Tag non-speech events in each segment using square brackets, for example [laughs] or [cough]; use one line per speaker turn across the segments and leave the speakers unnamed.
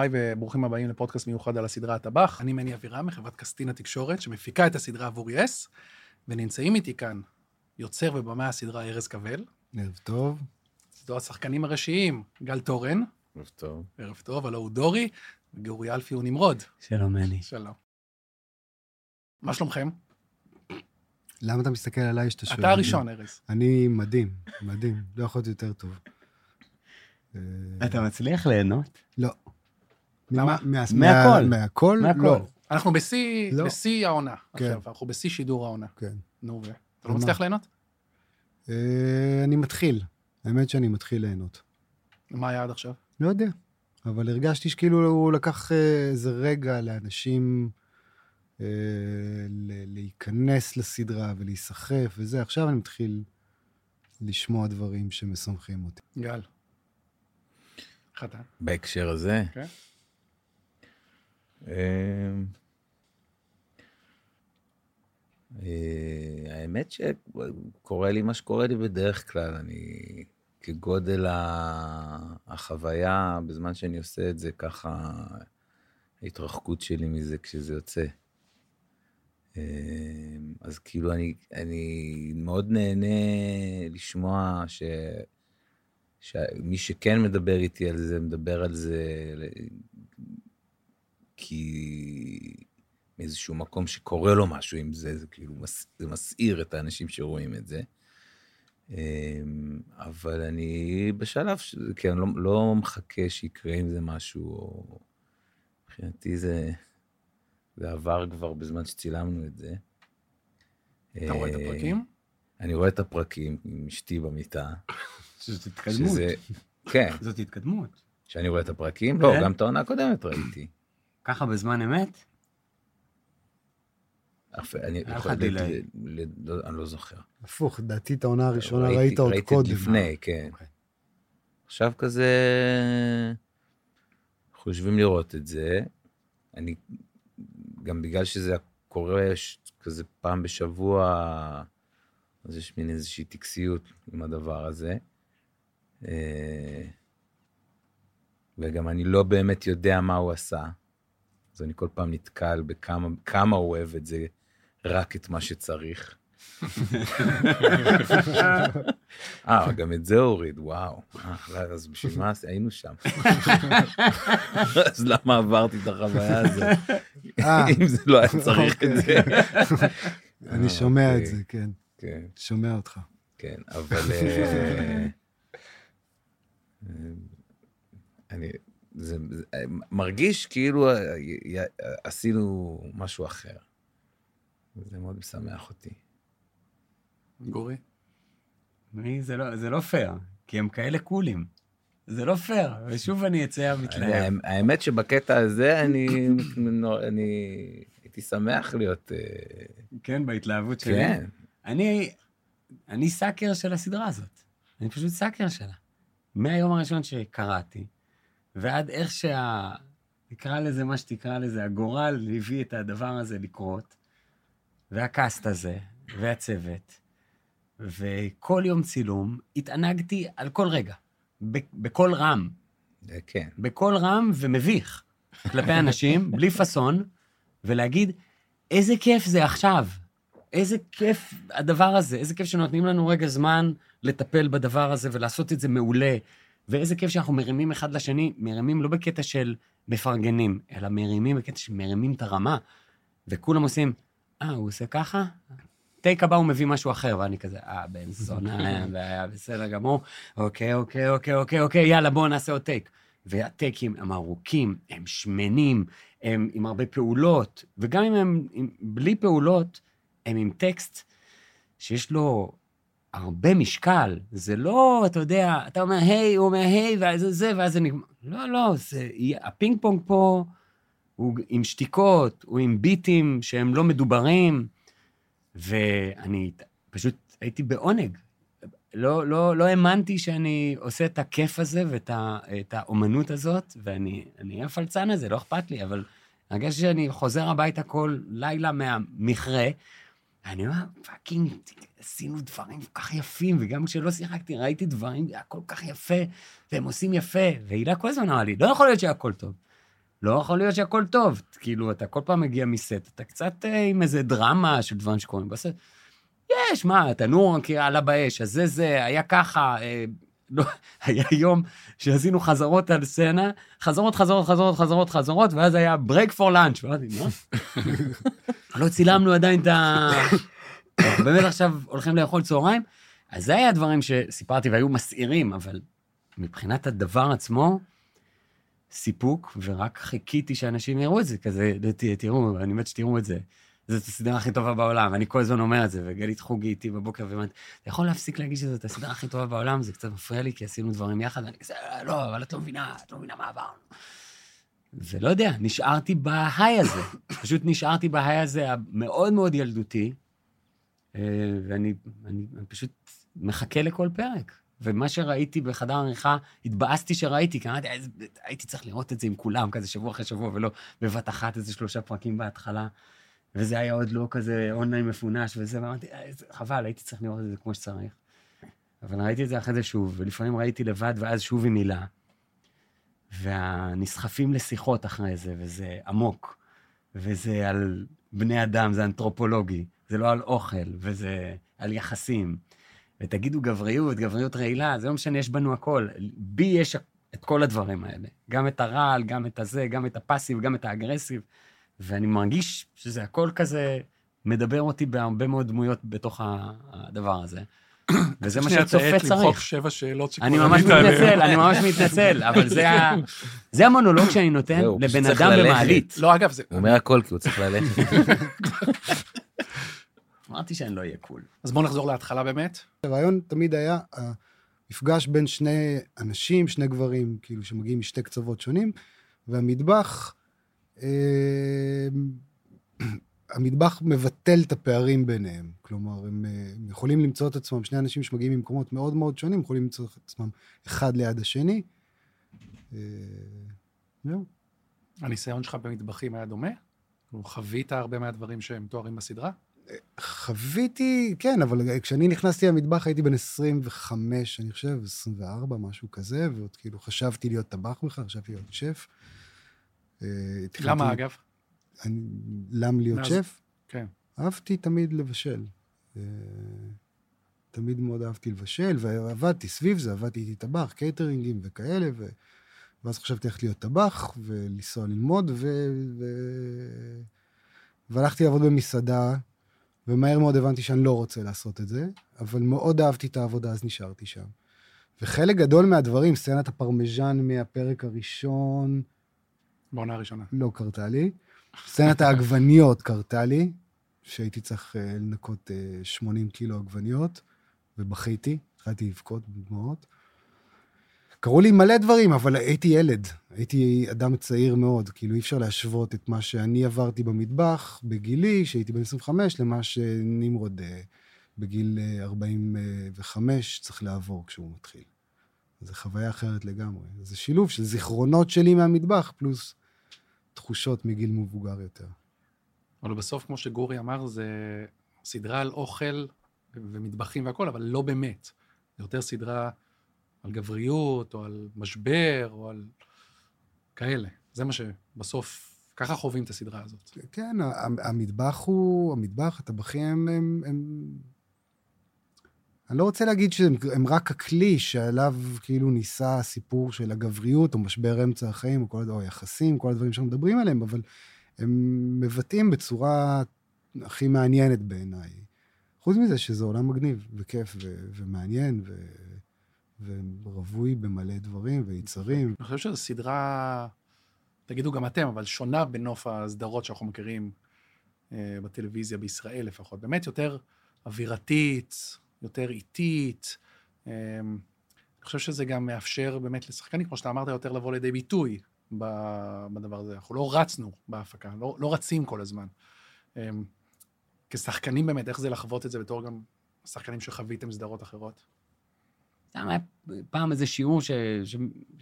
היי וברוכים הבאים לפודקאסט מיוחד על הסדרה הטבח. אני מני אבירם מחברת קסטינה תקשורת, שמפיקה את הסדרה עבור יס, ונמצאים איתי כאן יוצר ובמאי הסדרה ארז קבל.
ערב טוב.
זו השחקנים הראשיים, גל תורן.
ערב טוב.
ערב טוב, הלו הוא דורי, וגאורי אלפי הוא נמרוד.
שלום, מני.
שלום. מה שלומכם?
למה אתה מסתכל עליי שאתה שואל?
אתה הראשון, ארז.
אני מדהים, מדהים. לא יכול להיות יותר טוב.
אתה מצליח ליהנות?
לא.
למה?
מה-
מהכל.
מה- מהכל? לא.
אנחנו בשיא,
לא.
בשיא העונה.
כן.
עכשיו, אנחנו בשיא שידור העונה.
כן.
נו, ו... אתה לא? מצליח ליהנות?
אה, אני מתחיל. האמת שאני מתחיל ליהנות.
מה היה עד עכשיו?
לא יודע. אבל הרגשתי שכאילו הוא לקח אה, איזה רגע לאנשים אה, להיכנס לסדרה ולהיסחף וזה. עכשיו אני מתחיל לשמוע דברים שמשמחים אותי.
גל. אתה?
בהקשר הזה?
כן.
אמ, אה, האמת שקורה לי מה שקורה לי בדרך כלל, אני כגודל החוויה, בזמן שאני עושה את זה, ככה ההתרחקות שלי מזה כשזה יוצא. אמ, אז כאילו אני, אני מאוד נהנה לשמוע ש... שמי שכן מדבר איתי על זה, מדבר על זה כי מאיזשהו מקום שקורה לו משהו עם זה, זה כאילו, מס, זה מסעיר את האנשים שרואים את זה. אמ, אבל אני בשלב, ש... כי אני לא, לא מחכה שיקרה עם זה משהו, או... מבחינתי זה, זה עבר כבר בזמן שצילמנו את זה.
אתה רואה את
אה,
הפרקים?
אני רואה את הפרקים עם אשתי במיטה. [laughs]
זאת התקדמות.
שזה, כן, [laughs]
זאת התקדמות.
שאני רואה את הפרקים? לא,
כן.
גם את העונה הקודמת ראיתי.
ככה בזמן אמת?
אף- אני יכול
לך
לדעת,
דיליי.
ל- לא- אני לא זוכר.
הפוך, לדעתי את העונה הראשונה
ראיתי-
ראית עוד
ראיתי
קודם.
את לפני, כן.
אוקיי.
עכשיו כזה, אנחנו יושבים לראות את זה. אני, גם בגלל שזה קורה ש- כזה פעם בשבוע, אז יש מין איזושהי טקסיות עם הדבר הזה. אה, וגם אני לא באמת יודע מה הוא עשה. אז אני כל פעם נתקל בכמה כמה הוא אוהב את זה, רק את מה שצריך. אה, גם את זה הוריד, וואו. אה, אז בשביל מה היינו שם? אז למה עברתי את החוויה הזאת?
אה,
אם זה לא היה צריך את זה.
אני שומע את
אוקיי.
זה, כן.
כן,
שומע אותך.
כן, אבל... אה, אני... זה, זה מרגיש כאילו אה, י- י- עשינו משהו אחר. זה מאוד משמח אותי.
גורי?
מי? זה לא- זה לא פייר, כי הם כאלה קולים. זה לא פייר, ושוב אני אצא מתלהב.
אני- האמת שבקטע הזה אני, אני הייתי שמח להיות, אה,
כן, בהתלהבות שלי.
כן,
אני, אני sucker של הסדרה הזאת. אני פשוט sucker שלה. מהיום הראשון שקראתי, ועד איך שה... תקרא לזה מה שתקרא לזה, הגורל הביא את הדבר הזה לקרות, והקאסט הזה, והצוות, וכל יום צילום, התענגתי על כל רגע, בקול רם,
זה כן.
בקול רם ומביך כלפי אנשים, בלי פאסון, ולהגיד, איזה כיף זה עכשיו. איזה כיף הדבר הזה, איזה כיף שנותנים לנו רגע זמן לטפל בדבר הזה ולעשות את זה מעולה. ואיזה כיף שאנחנו מרימים אחד לשני, מרימים לא בקטע של מפרגנים, אלא מרימים בקטע שמרימים את הרמה. וכולם עושים, אה, הוא עושה ככה? טייק הבא הוא מביא משהו אחר, ואני כזה, אה, בן זונה, [laughs] בעיה, בסדר גמור. אוקיי, אוקיי, אוקיי, אוקיי, אוקיי, יאללה, בואו נעשה עוד טייק. והטייקים הם ארוכים, הם שמנים, הם עם הרבה פעולות, וגם אם הם עם, בלי פעולות, הם עם טקסט שיש לו הרבה משקל. זה לא, אתה יודע, אתה אומר היי, הוא אומר היי, ואז זה ואז זה נגמר. לא, לא, זה, הפינג פונג פה הוא עם שתיקות, הוא עם ביטים שהם לא מדוברים, ואני פשוט הייתי בעונג. לא, לא, לא האמנתי שאני עושה את הכיף הזה ואת ה, האומנות הזאת, ואני אני אהיה הפלצן הזה, לא אכפת לי, אבל הרגשתי שאני חוזר הביתה כל לילה מהמכרה, ואני אומר, fucking, עשינו דברים כל כך יפים, וגם כשלא שיחקתי, ראיתי דברים, היה כל כך יפה, והם עושים יפה. והילה כל הזמן אמרה לי, לא יכול להיות שהכל טוב. לא יכול להיות שהכל טוב. כאילו, אתה כל פעם מגיע מסט, אתה קצת אה, עם איזה דרמה של דברים שקורים בסט. יש, מה, תנור עלה באש, אז זה זה, היה ככה. אה, לא, [laughs] היה יום שעשינו חזרות על סצנה, חזרות, חזרות, חזרות, חזרות, חזרות, ואז היה break for lunch. ואמרתי, מה? [laughs] לא צילמנו עדיין את ה... אנחנו [laughs] באמת עכשיו הולכים לאכול צהריים. אז זה היה הדברים שסיפרתי והיו מסעירים, אבל מבחינת הדבר עצמו, סיפוק, ורק חיכיתי שאנשים יראו את זה, כזה, תראו, אני מת שתראו את זה. זאת הסדרה הכי טובה בעולם, אני כל הזמן אומר את זה, וגלית חוגי איתי בבוקר ואומרת, אתה יכול להפסיק להגיד שזאת הסדרה הכי טובה בעולם? זה קצת מפריע לי, כי עשינו דברים יחד, ואני כזה, לא, אבל את לא מבינה, את לא מבינה מה עברנו. ולא יודע, נשארתי בהיי הזה. פשוט נשארתי בהיי הזה המאוד מאוד ילדותי, ואני אני, אני פשוט מחכה לכל פרק. ומה שראיתי בחדר עריכה, התבאסתי שראיתי, כי אמרתי, "איזה- הייתי צריך לראות את זה עם כולם, כזה שבוע אחרי שבוע, ולא בבת אחת איזה שלושה פרקים בהתחלה. וזה היה עוד לא כזה אונליין מפונש וזה, ואמרתי, "אה, חבל, הייתי צריך לראות את זה כמו שצריך. אבל ראיתי את זה אחרי זה שוב, ולפעמים ראיתי לבד, ואז שוב עם מילה. והנסחפים לשיחות אחרי זה, וזה עמוק, וזה על בני אדם, זה אנתרופולוגי, זה לא על אוכל, וזה על יחסים. ותגידו גבריות, גבריות רעילה, זה לא משנה, יש בנו הכל. בי יש את כל הדברים האלה. גם את הרעל, גם את הזה, גם את הפאסיב, גם את האגרסיב. ואני מרגיש שזה הכל כזה מדבר אותי בהרבה מאוד דמויות בתוך הדבר הזה. [coughs] וזה מה שצופה
תעט למחוק
צריך.
שבע שאלות
אני ממש. מתנצל, אני ממש מתנצל, אבל זה [laughs] המונולוג שאני נותן לבן
צריך
אדם. במעלית.
לא, אגב, זה...
הוא אומר הכל כי הוא צריך ללכת. [laughs]
אמרתי שאני לא אהיה קול.
אז בואו נחזור להתחלה באמת.
הרעיון תמיד היה המפגש בין שני אנשים, שני גברים, כאילו, שמגיעים משתי קצוות שונים, והמטבח, אה, המטבח מבטל את הפערים ביניהם. כלומר, הם, אה, הם יכולים למצוא את עצמם, שני אנשים שמגיעים ממקומות מאוד מאוד שונים, יכולים למצוא את עצמם אחד ליד השני. אה, זהו.
הניסיון שלך במטבחים היה דומה? כאילו, חווית הרבה מהדברים שהם תוארים בסדרה?
חוויתי, כן, אבל כשאני נכנסתי למטבח הייתי בן 25, אני חושב, 24, משהו כזה, ועוד כאילו חשבתי להיות טבח בכלל, חשבתי להיות שף. אה,
למה, אגב?
אני, למה להיות שף?
כן.
אהבתי תמיד לבשל. אה, תמיד מאוד אהבתי לבשל, ועבדתי סביב זה, עבדתי איתי טבח, קייטרינגים וכאלה, ו... ואז חשבתי ללכת להיות טבח, ולנסוע ללמוד, ו... ו... והלכתי לעבוד במסעדה, ומהר מאוד הבנתי שאני לא רוצה לעשות את זה, אבל מאוד אהבתי את העבודה, אז נשארתי שם. וחלק גדול מהדברים, סצנת הפרמיז'ן מהפרק הראשון,
בעונה הראשונה.
לא קרתה לי. סצנת העגבניות קרתה לי, שהייתי צריך אה, לנקות אה, 80 קילו עגבניות, ובכיתי, התחלתי לבכות בדמעות. קרו לי מלא דברים, אבל הייתי ילד. הייתי אדם צעיר מאוד. כאילו, אי אפשר להשוות את מה שאני עברתי במטבח בגילי, שהייתי בן 25, למה שנמרוד אה, בגיל אה, 45 צריך לעבור כשהוא מתחיל. זו חוויה אחרת לגמרי. זה שילוב של זיכרונות שלי מהמטבח, פלוס תחושות מגיל מבוגר יותר.
אבל בסוף, כמו שגורי אמר, זה סדרה על אוכל ומטבחים והכול, אבל לא באמת. זה יותר סדרה על גבריות, או על משבר, או על כאלה. זה מה שבסוף, ככה חווים את הסדרה הזאת.
כן, המטבח הוא, המטבח, הטבחים הם, הם. אני לא רוצה להגיד שהם הם רק הכלי שעליו כאילו ניסה הסיפור של הגבריות, או משבר אמצע החיים, או, כל, או יחסים, כל הדברים שאנחנו מדברים עליהם, אבל הם מבטאים בצורה הכי מעניינת בעיניי. חוץ מזה שזה עולם מגניב, וכיף, ו- ומעניין, ו... ורווי במלא דברים ויצרים.
אני חושב שזו סדרה, תגידו גם אתם, אבל שונה בנוף הסדרות שאנחנו מכירים אה, בטלוויזיה בישראל לפחות. באמת יותר אווירתית, יותר איטית. אה, אני חושב שזה גם מאפשר באמת לשחקנים, כמו שאתה אמרת, יותר לבוא לידי ביטוי בדבר הזה. אנחנו לא רצנו בהפקה, לא, לא רצים כל הזמן. אה, כשחקנים באמת, איך זה לחוות את זה בתור גם שחקנים שחוויתם סדרות אחרות?
סתם היה פעם איזה שיעור ש- ש-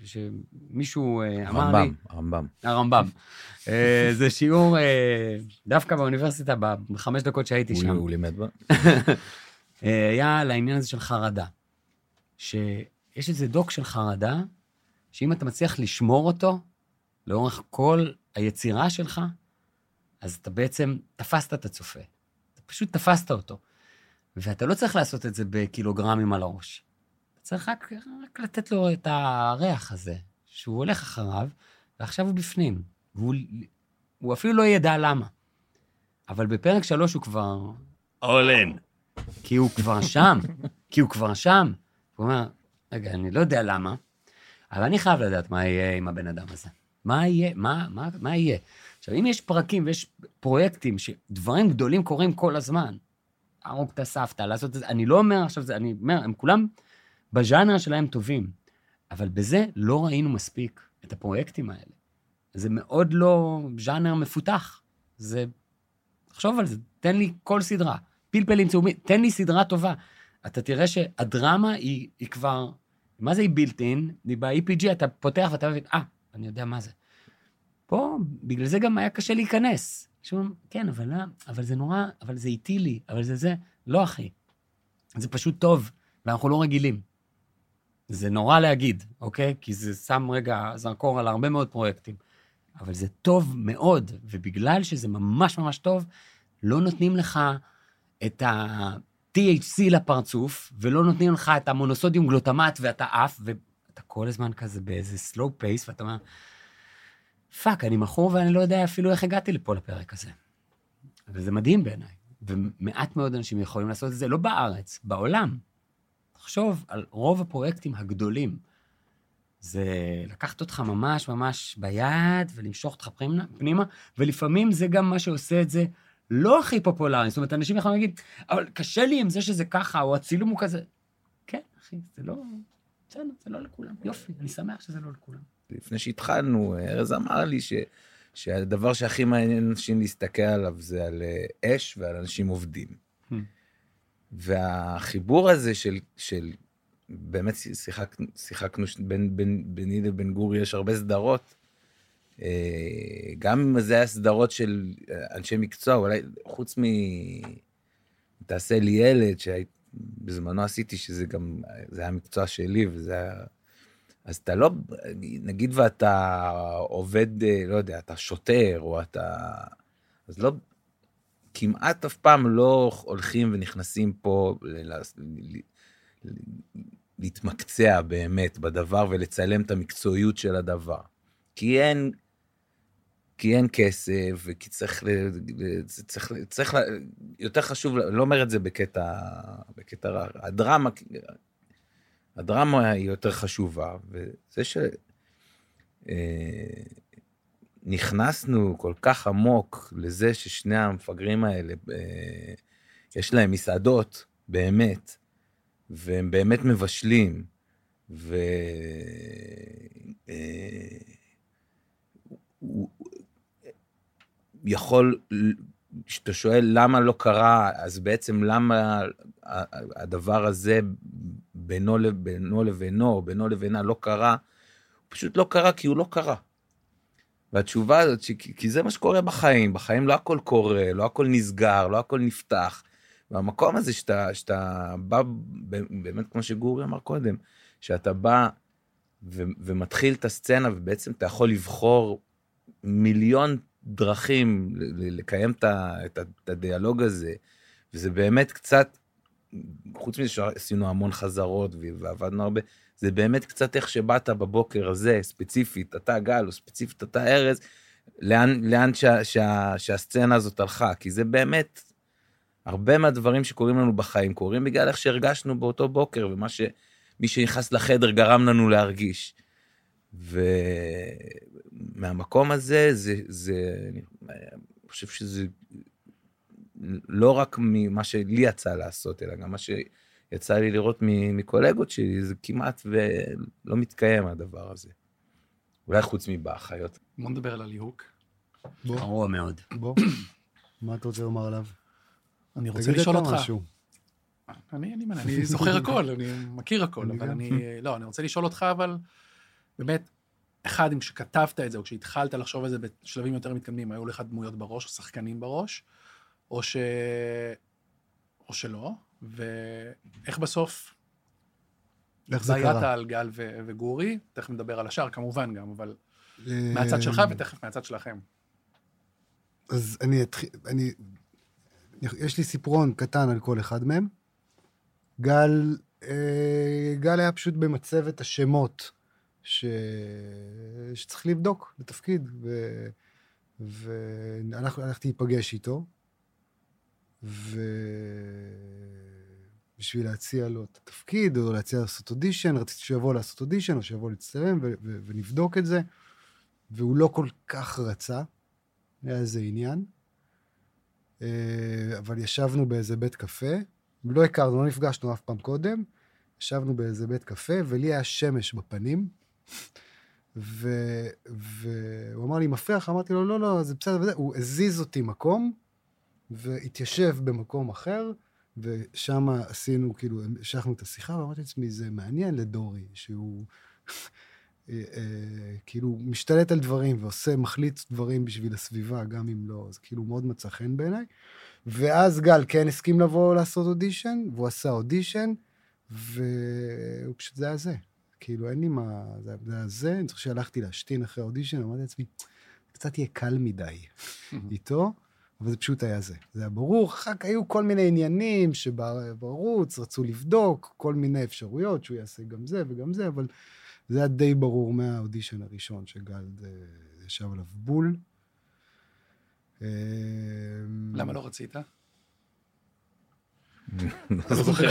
שמישהו אה, אמר לי,
רמב"ם, רמב"ם.
הרמב"ם. אה, זה שיעור אה, דווקא באוניברסיטה, בחמש דקות שהייתי שם.
הוא לימד בה? [laughs]
היה על העניין הזה של חרדה. שיש איזה דוק של חרדה, שאם אתה מצליח לשמור אותו, לאורך כל היצירה שלך, אז אתה בעצם תפסת את הצופה. אתה פשוט תפסת אותו. ואתה לא צריך לעשות את זה בקילוגרמים על הראש. צריך רק, רק לתת לו את הריח הזה, שהוא הולך אחריו, ועכשיו הוא בפנים. והוא הוא אפילו לא ידע למה. אבל בפרק שלוש הוא כבר all in. כי הוא כבר שם, כי הוא כבר שם. הוא אומר, רגע, אני לא יודע למה, אבל אני חייב לדעת מה יהיה עם הבן אדם הזה. מה יהיה, מה, מה, מה יהיה. עכשיו, אם יש פרקים ויש פרויקטים שדברים גדולים קורים כל הזמן, להרוג את הסבתא, לעשות את זה, אני לא אומר עכשיו, זה, אני אומר, הם כולם בז'אנר שלהם טובים, אבל בזה לא ראינו מספיק את הפרויקטים האלה. זה מאוד לא ז'אנר מפותח. זה, תחשוב על זה, תן לי כל סדרה. פלפלים צהובים, תן לי סדרה טובה. אתה תראה שהדרמה היא, היא כבר, מה זה היא בילטין? היא ב-EPG, אתה פותח ואתה מבין, אה, אני יודע מה זה. פה, בגלל זה גם היה קשה להיכנס. שאומרים, כן, אבל, אבל זה נורא, אבל זה איטי לי, אבל זה זה. לא, אחי. זה פשוט טוב, ואנחנו לא רגילים. זה נורא להגיד, אוקיי? כי זה שם רגע זרקור על הרבה מאוד פרויקטים. אבל זה טוב מאוד, ובגלל שזה ממש ממש טוב, לא נותנים לך את ה-THC לפרצוף, ולא נותנים לך את המונוסודיום גלוטמט ואתה עף, ואתה כל הזמן כזה באיזה slow pace, ואתה אומר, fuck, אני מכור ואני לא יודע אפילו איך הגעתי לפה לפרק הזה. וזה מדהים בעיניי, ומעט מאוד אנשים יכולים לעשות את זה, לא בארץ, בעולם. תחשוב על רוב הפרויקטים הגדולים. זה לקחת אותך ממש ממש ביד ולמשוך אותך פנימה, ולפעמים זה גם מה שעושה את זה לא הכי פופולרי. זאת אומרת, אנשים יכולים להגיד, אבל קשה לי עם זה שזה ככה, או הצילום הוא כזה. כן, אחי, זה לא... בסדר, זה לא לכולם. יופי, אני שמח שזה לא לכולם.
לפני שהתחלנו, ארז אמר לי ש, שהדבר שהכי מעניין אנשים להסתכל עליו זה על אה, אש ועל אנשים עובדים. Hmm. והחיבור הזה של, של באמת שיחקנו, שיחקנו בין, בין, ביני לבין גורי יש הרבה סדרות. אה, גם אם זה היה סדרות של אנשי מקצוע, אולי חוץ מ... תעשה לי ילד, שבזמנו עשיתי, שזה גם, זה היה מקצוע שלי, וזה היה... אז אתה לא, נגיד ואתה עובד, אה, לא יודע, אתה שוטר, או אתה... אז לא, כמעט אף פעם לא הולכים ונכנסים פה ל... להתמקצע באמת בדבר ולצלם את המקצועיות של הדבר. כי אין, כי אין כסף, וכי צריך, צריך, צריך, יותר חשוב, לא אומר את זה בקטע, בקטע רע, הדרמה, הדרמה היא יותר חשובה, וזה שנכנסנו אה, כל כך עמוק לזה ששני המפגרים האלה, אה, יש להם מסעדות, באמת, והם באמת מבשלים, ו... אה, יכול, כשאתה שואל למה לא קרה, אז בעצם למה הדבר הזה בינו, בינו לבינו, בינו לבינה לא קרה, פשוט לא קרה כי הוא לא קרה. והתשובה הזאת, כי זה מה שקורה בחיים, בחיים לא הכל קורה, לא הכל נסגר, לא הכל נפתח. והמקום הזה שאתה, שאתה בא, באמת כמו שגורי אמר קודם, שאתה בא ו, ומתחיל את הסצנה ובעצם אתה יכול לבחור מיליון דרכים לקיים את, את, את הדיאלוג הזה, וזה באמת קצת, חוץ מזה שעשינו המון חזרות ועבדנו הרבה, זה באמת קצת איך שבאת בבוקר הזה, ספציפית, אתה גל, או ספציפית אתה ארז, לאן, לאן שה, שה, שהסצנה הזאת הלכה, כי זה באמת הרבה מהדברים שקורים לנו בחיים קורים בגלל איך שהרגשנו באותו בוקר, ומה שמי שנכנס לחדר גרם לנו להרגיש. ומהמקום הזה, זה, זה, אני חושב שזה לא רק ממה שלי יצא לעשות, אלא גם מה שיצא לי לראות מקולגות שלי, זה כמעט ולא מתקיים הדבר הזה. אולי חוץ מבאחיות.
בוא נדבר על הליהוק.
גרוע מאוד.
בוא, מה אתה רוצה לומר עליו?
אני רוצה לשאול אותך. משהו. אני, אני, אני זוכר [laughs] הכל, אני מכיר הכל, אבל אני, לא, אני רוצה לשאול אותך, אבל באמת, אחד, אם כשכתבת את זה, או כשהתחלת לחשוב על זה בשלבים יותר מתקדמים, היו לך דמויות בראש, או שחקנים בראש, או ש... או שלא, ואיך בסוף...
איך זה קרה?
בעיית על גל ו- וגורי, תכף נדבר על השאר כמובן גם, אבל מהצד שלך
אה,
ותכף מהצד שלכם.
אז אני אתחיל, אני, יש לי סיפרון קטן על כל אחד מהם. גל, אה, גל היה פשוט במצבת השמות ש... שצריך לבדוק לתפקיד, ו... והלכתי להיפגש איתו, ובשביל להציע לו את התפקיד, או להציע לעשות אודישן, רציתי שיבוא לעשות אודישן, או שיבוא להצטלם, ו... ו... ונבדוק את זה, והוא לא כל כך רצה, היה איזה עניין. אה, אבל ישבנו באיזה בית קפה, לא הכרנו, לא נפגשנו אף פעם קודם, ישבנו באיזה בית קפה, ולי היה שמש בפנים, ו... והוא אמר לי, מפריע לך? אמרתי לו, לא, לא, זה בסדר וזה. הוא הזיז אותי מקום, והתיישב במקום אחר, ושם עשינו, כאילו, המשכנו את השיחה, ואמרתי לעצמי, זה מעניין לדורי, שהוא אה, אה, כאילו משתלט על דברים ועושה, מחליט דברים בשביל הסביבה, גם אם לא, זה כאילו מאוד מצא חן בעיניי. ואז גל כן הסכים לבוא לעשות אודישן, והוא עשה אודישן, והוא פשוט, זה היה זה. כאילו, אין לי מה... זה היה זה, אני זוכר שהלכתי להשתין אחרי האודישן, אמרתי לעצמי, קצת יהיה קל מדי [laughs] איתו, אבל זה פשוט היה זה. זה היה ברור, אחר כך היו כל מיני עניינים שבערוץ רצו לבדוק, כל מיני אפשרויות, שהוא יעשה גם זה וגם זה, אבל זה היה די ברור מהאודישן הראשון, שגל אה, ישב עליו בול. אה,
למה לא רצית?
לא זוכר.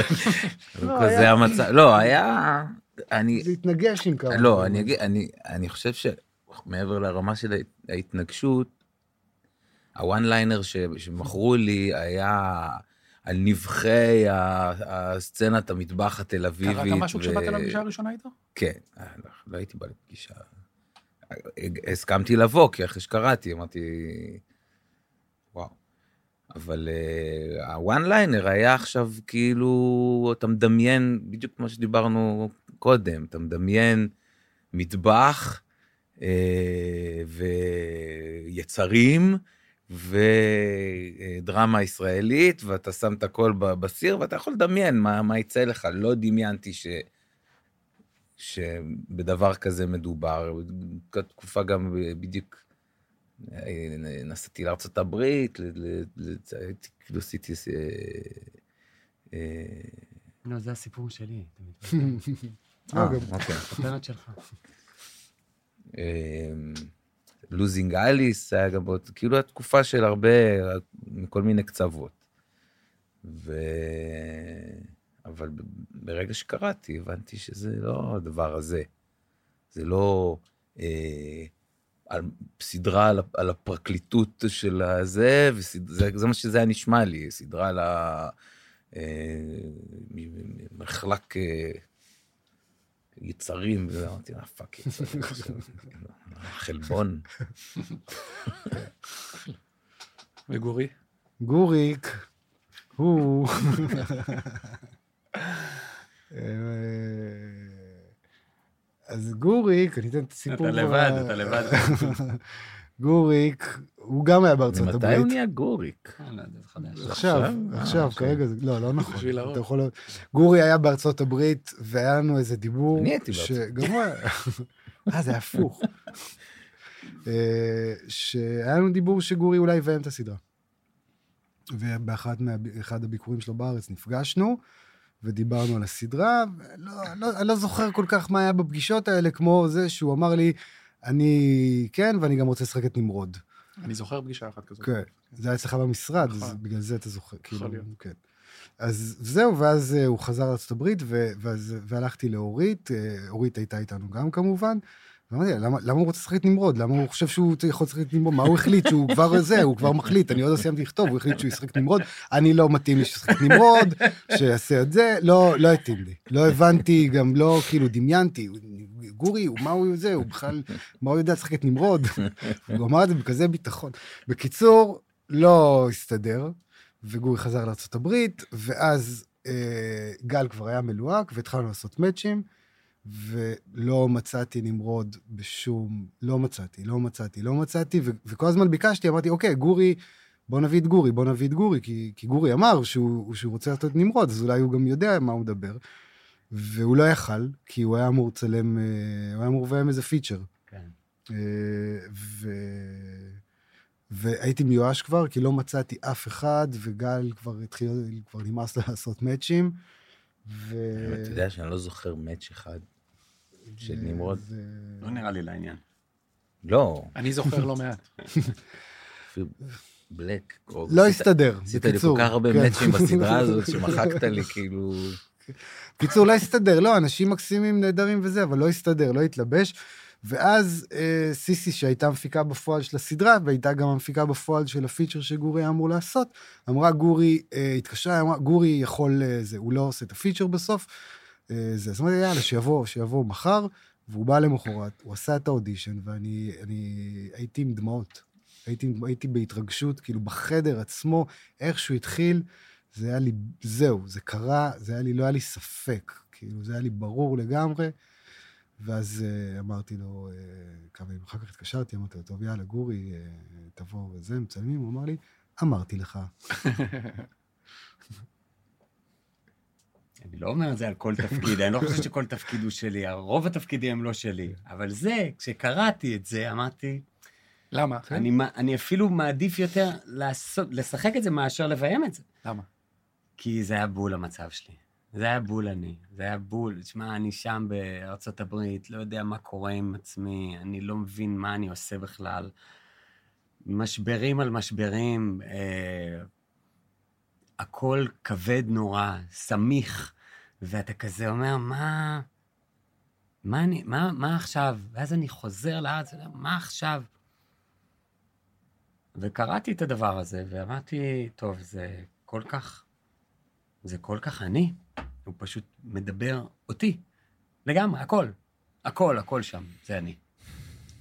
לא,
זה המצב, לא, היה, אני,
זה התנגש עם כמה.
לא. אני אגיד, אני, אני חושב שמעבר לרמה של ההת- ההתנגשות, הוואן ליינר ש- שמכרו לי היה על נבחי הסצנת המטבח התל אביבית.
קראת משהו
ו-
כשבאת לפגישה הראשונה איתו?
כן, אה, לא, לא הייתי בא לפגישה. הסכמתי לבוא, כי אחרי שקראתי, אמרתי, וואו. אבל uh, הוואן ליינר היה עכשיו כאילו, אתה מדמיין, בדיוק כמו שדיברנו קודם, אתה מדמיין מטבח אה, ויצרים ודרמה ישראלית, ואתה שם את הכל בסיר, ואתה יכול לדמיין מה, מה יצא לך. לא דמיינתי ש... שבדבר כזה מדובר. תקופה גם בדיוק אה, נסעתי לארצות הברית, ל- ל- ל- הייתי- כאילו עשיתי... אה, אה,
לא, זה הסיפור שלי. [laughs]
לא,
אה,
גם-
אוקיי.
הסרט שלך.
לוזינג אליס היה גם עוד, כאילו התקופה של הרבה, מכל מיני קצוות. ו... אבל ברגע שקראתי, הבנתי שזה לא הדבר הזה. זה לא אה, על, סדרה על, ה- על הפרקליטות של הזה, וזה זה מה שזה היה נשמע לי, סדרה על המחלק אה, יצרים, ואמרתי, אה, פאק יצרים, [laughs] חלבון.
וגורי?
גוריק, הוא... [laughs] אה, אז גוריק, אני אתן את הסיפור.
אתה לבד, אתה לבד. [laughs]
גוריק, הוא גם היה בארצות
ממתי הוא
הברית.
נהיה גוריק?
אה, לא.
עכשיו,
עכשיו?
כרגע לא, לא נכון. אתה. יכול... גורי היה בארצות הברית, והיה לנו איזה דיבור.
אני הייתי בארצות
היה... [laughs] אה, זה הפוך. אה, שהיה לנו דיבור שגורי אולי יביים את הסדרה. ובאחד הביקורים שלו בארץ נפגשנו, ודיברנו על הסדרה, ולא, לא, לא זוכר כל כך מה היה בפגישות האלה, כמו זה שהוא אמר לי, אני כן, ואני גם רוצה לשחק את נמרוד.
אני זוכר פגישה אחת כזאת.
כן, זה היה אצלך במשרד, אז
נכון.
בגלל זה אתה זוכר, כאילו,
להיות.
כן. אז זהו, ואז אה, הוא חזר לארה"ב, והלכתי לאורית, אה, אורית הייתה איתנו גם כמובן, ואמרתי לה, למה, למה הוא רוצה לשחק את נמרוד? למה הוא חושב שהוא יכול לשחק את נמרוד? מה הוא החליט? שהוא כבר זה, הוא כבר מחליט, אני עוד לא סיימתי לכתוב, הוא החליט שהוא ישחק את נמרוד, אני לא מתאים לי שישחק נמרוד, שיעשה את זה, לא, לא התאים לי. לא הבנתי, גם לא, כאילו, דמיינתי, גורי, מה הוא זה, הוא בכלל, מה הוא יודע לשחק את נמרוד? הוא אמר את זה בכזה ביטחון. בקיצור, לא הסתדר, וגורי חזר לארה"ב, ואז אה, גל כבר היה מלוהק, והתחלנו לעשות מאצ'ים, ולא מצאתי נמרוד בשום... לא מצאתי, לא מצאתי, לא מצאתי, ו- וכל הזמן ביקשתי, אמרתי, אוקיי, גורי, בוא נביא את גורי, בוא נביא את גורי, כי, כי גורי אמר שהוא, שהוא רוצה לעשות את נמרוד, אז אולי הוא גם יודע מה הוא מדבר. והוא לא יכל, כי הוא היה אמור לצלם, אה, הוא היה אמור לביים איזה פיצ'ר.
כן.
אה, ו... והייתי מיואש כבר, כי לא מצאתי אף אחד, וגל כבר התחיל, כבר נמאס לעשות מאצ'ים. ו...
אתה יודע שאני לא זוכר מאץ' אחד של נמרוד?
לא נראה לי לעניין.
לא,
אני זוכר לא מעט.
בלק.
לא הסתדר,
עשית לי כל
בקיצור.
כך הרבה
כן.
מאצ'ים בסדרה הזאת, [laughs] שמחקת לי כאילו...
בקיצור, לא הסתדר, לא, אנשים מקסימים, נהדרים וזה, אבל לא הסתדר, לא התלבש. ואז אה, סיסי, שהייתה מפיקה בפועל של הסדרה, והייתה גם המפיקה בפועל של הפיצ'ר שגורי היה אמור לעשות, אמרה, גורי, אה, התקשרה, אמרה, גורי יכול, אה, זה, הוא לא עושה את הפיצ'ר בסוף. אה, זה, אז אמרתי, יאללה, שיבוא, שיבוא מחר, והוא בא למחרת, הוא עשה את האודישן, ואני אני, הייתי עם דמעות. הייתי, הייתי בהתרגשות, כאילו בחדר עצמו, איך שהוא התחיל, זה היה לי, זהו, זה קרה, זה היה לי, לא היה לי ספק. כאילו, זה היה לי ברור לגמרי. ואז uh, אמרתי לו, uh, כמה ימים אחר כך התקשרתי, אמרתי לו, טוב, יאללה, גורי, uh, תבוא וזה, מצלמים, הוא אמר לי, אמרתי לך. [laughs]
אני לא אומר את זה על כל תפקיד, אני לא חושב שכל תפקיד הוא שלי, רוב התפקידים הם לא שלי. אבל זה, כשקראתי את זה, אמרתי,
למה?
אני, אני אפילו מעדיף יותר לעשות, לשחק את זה מאשר לביים את זה.
למה?
כי זה היה בול המצב שלי. זה היה בול אני. זה היה בול. תשמע, אני שם בארצות הברית, לא יודע מה קורה עם עצמי, אני לא מבין מה אני עושה בכלל. משברים על משברים, אה, הכל כבד נורא, סמיך, ואתה כזה אומר, מה... מה, אני, מה, מה עכשיו? ואז אני חוזר לארץ, מה עכשיו? וקראתי את הדבר הזה, ואמרתי, טוב, זה כל כך, זה כל כך אני. הוא פשוט מדבר אותי. לגמרי, הכל. הכל, הכל שם, זה אני.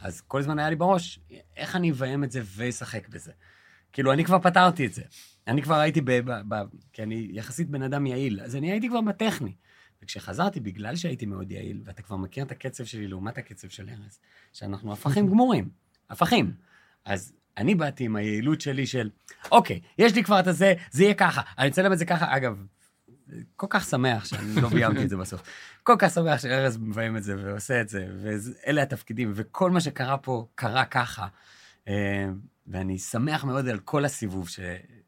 אז כל הזמן היה לי בראש, איך אני אביים את זה ואשחק בזה. כאילו, אני כבר פתרתי את זה. אני כבר הייתי ב... ב, ב כי אני יחסית בן אדם יעיל, אז אני הייתי כבר בטכני. וכשחזרתי, בגלל שהייתי מאוד יעיל, ואתה כבר מכיר את הקצב שלי לעומת הקצב של ארז, שאנחנו הפכים גמורים, הפכים. אז אני באתי עם היעילות שלי של, אוקיי, יש לי כבר את הזה, זה יהיה ככה, אני אצלם את זה ככה. אגב, כל כך שמח שאני לא ביימתי את זה בסוף. כל כך שמח שארז מביים את זה ועושה את זה, ואלה התפקידים, וכל מה שקרה פה קרה ככה. אה, ואני שמח מאוד על כל הסיבוב ש,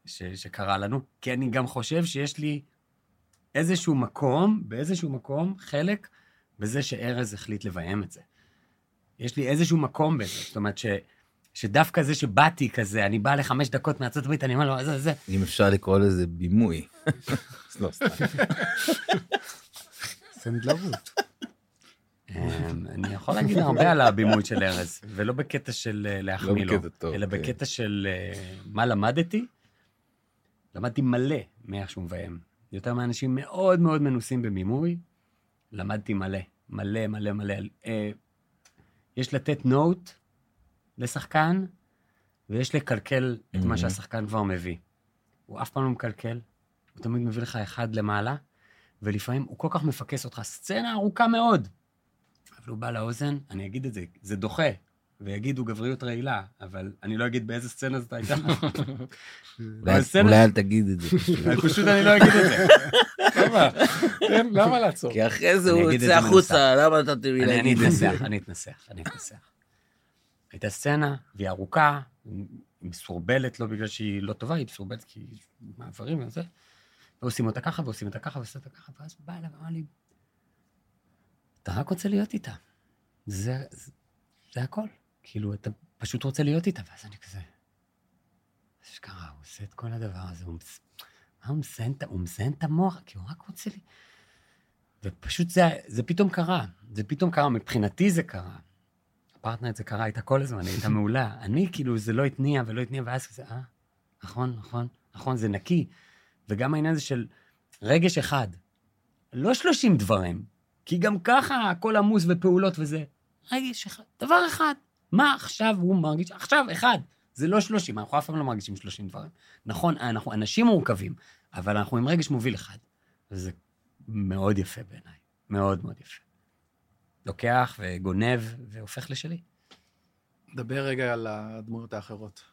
ש, שקרה לנו, כי אני גם חושב שיש לי איזשהו מקום, באיזשהו מקום, חלק בזה שארז החליט לביים את זה. יש לי איזשהו מקום בזה, זאת אומרת ש... שדווקא זה שבאתי כזה, אני בא לחמש דקות מארצות הברית, אני אומר לו, זה, זה,
אם אפשר לקרוא לזה בימוי. [laughs] לא, סתם. [laughs]
סנדלרות.
אמ, אני יכול להגיד הרבה על הבימוי של ארז, ולא בקטע של אה, להחמיא לו,
בקטע טוב,
אלא
כן.
בקטע של אה, מה למדתי. למדתי מלא מאיך שהוא מביים. יותר מאנשים מאוד מאוד מנוסים בבימוי, למדתי מלא, מלא, מלא, מלא. אה, יש לתת נוט לשחקן, ויש לקלקל את מה
מהמם.
שהשחקן כבר מביא. הוא אף פעם לא מקלקל, הוא תמיד מביא לך אחד למעלה, ולפעמים הוא כל כך מפקס אותך, סצנה ארוכה מאוד. אבל הוא בא לאוזן, אני אגיד את זה, זה דוחה, ויגידו גבריות רעילה, אבל אני לא אגיד באיזה סצנה זאת הייתה. [laughs]
אולי- אל תגיד את זה.
פשוט אני לא אגיד את זה.
למה? לעצור?
כי אחרי זה
אני
הוא יוצא החוצה, למה נתתם לי
אני אני
להגיד את זה?
אתנסח, אני אתנסח, אני אתנסח. הייתה סצנה, והיא ארוכה, היא מסורבלת, לא בגלל שהיא לא טובה, היא מסורבלת כי מעברים וזה. ועושים אותה ככה, ועושים אותה ככה, ועושים אותה ככה, ואז בא אליי ואמר לי, אתה רק רוצה להיות איתה. זה, זה, זה הכל. כאילו, אתה פשוט רוצה להיות איתה, ואז אני כזה... אשכרה, הוא עושה את כל הדבר הזה, הוא, מס- הוא מזיין הוא מזיין את המוח, כי הוא רק רוצה לי... ופשוט זה, זה פתאום קרה, זה פתאום קרה, מבחינתי זה קרה. הפרטנרית זה קרה איתה כל הזמן, הייתה מעולה. אני, כאילו, זה לא התניע ולא התניע, ואז כזה, אה, נכון, נכון, נכון, זה נקי. וגם העניין הזה של רגש אחד, לא 30 דברים, כי גם ככה הכל עמוס בפעולות וזה. רגש אחד, דבר אחד. מה עכשיו הוא מרגיש? עכשיו, אחד. זה לא 30, אנחנו אף פעם לא מרגישים 30 דברים. נכון, אנחנו אנשים מורכבים, אבל אנחנו עם רגש מוביל אחד. וזה מאוד יפה בעיניי, מאוד מאוד יפה. לוקח וגונב והופך לשלי.
נדבר רגע על הדמויות האחרות,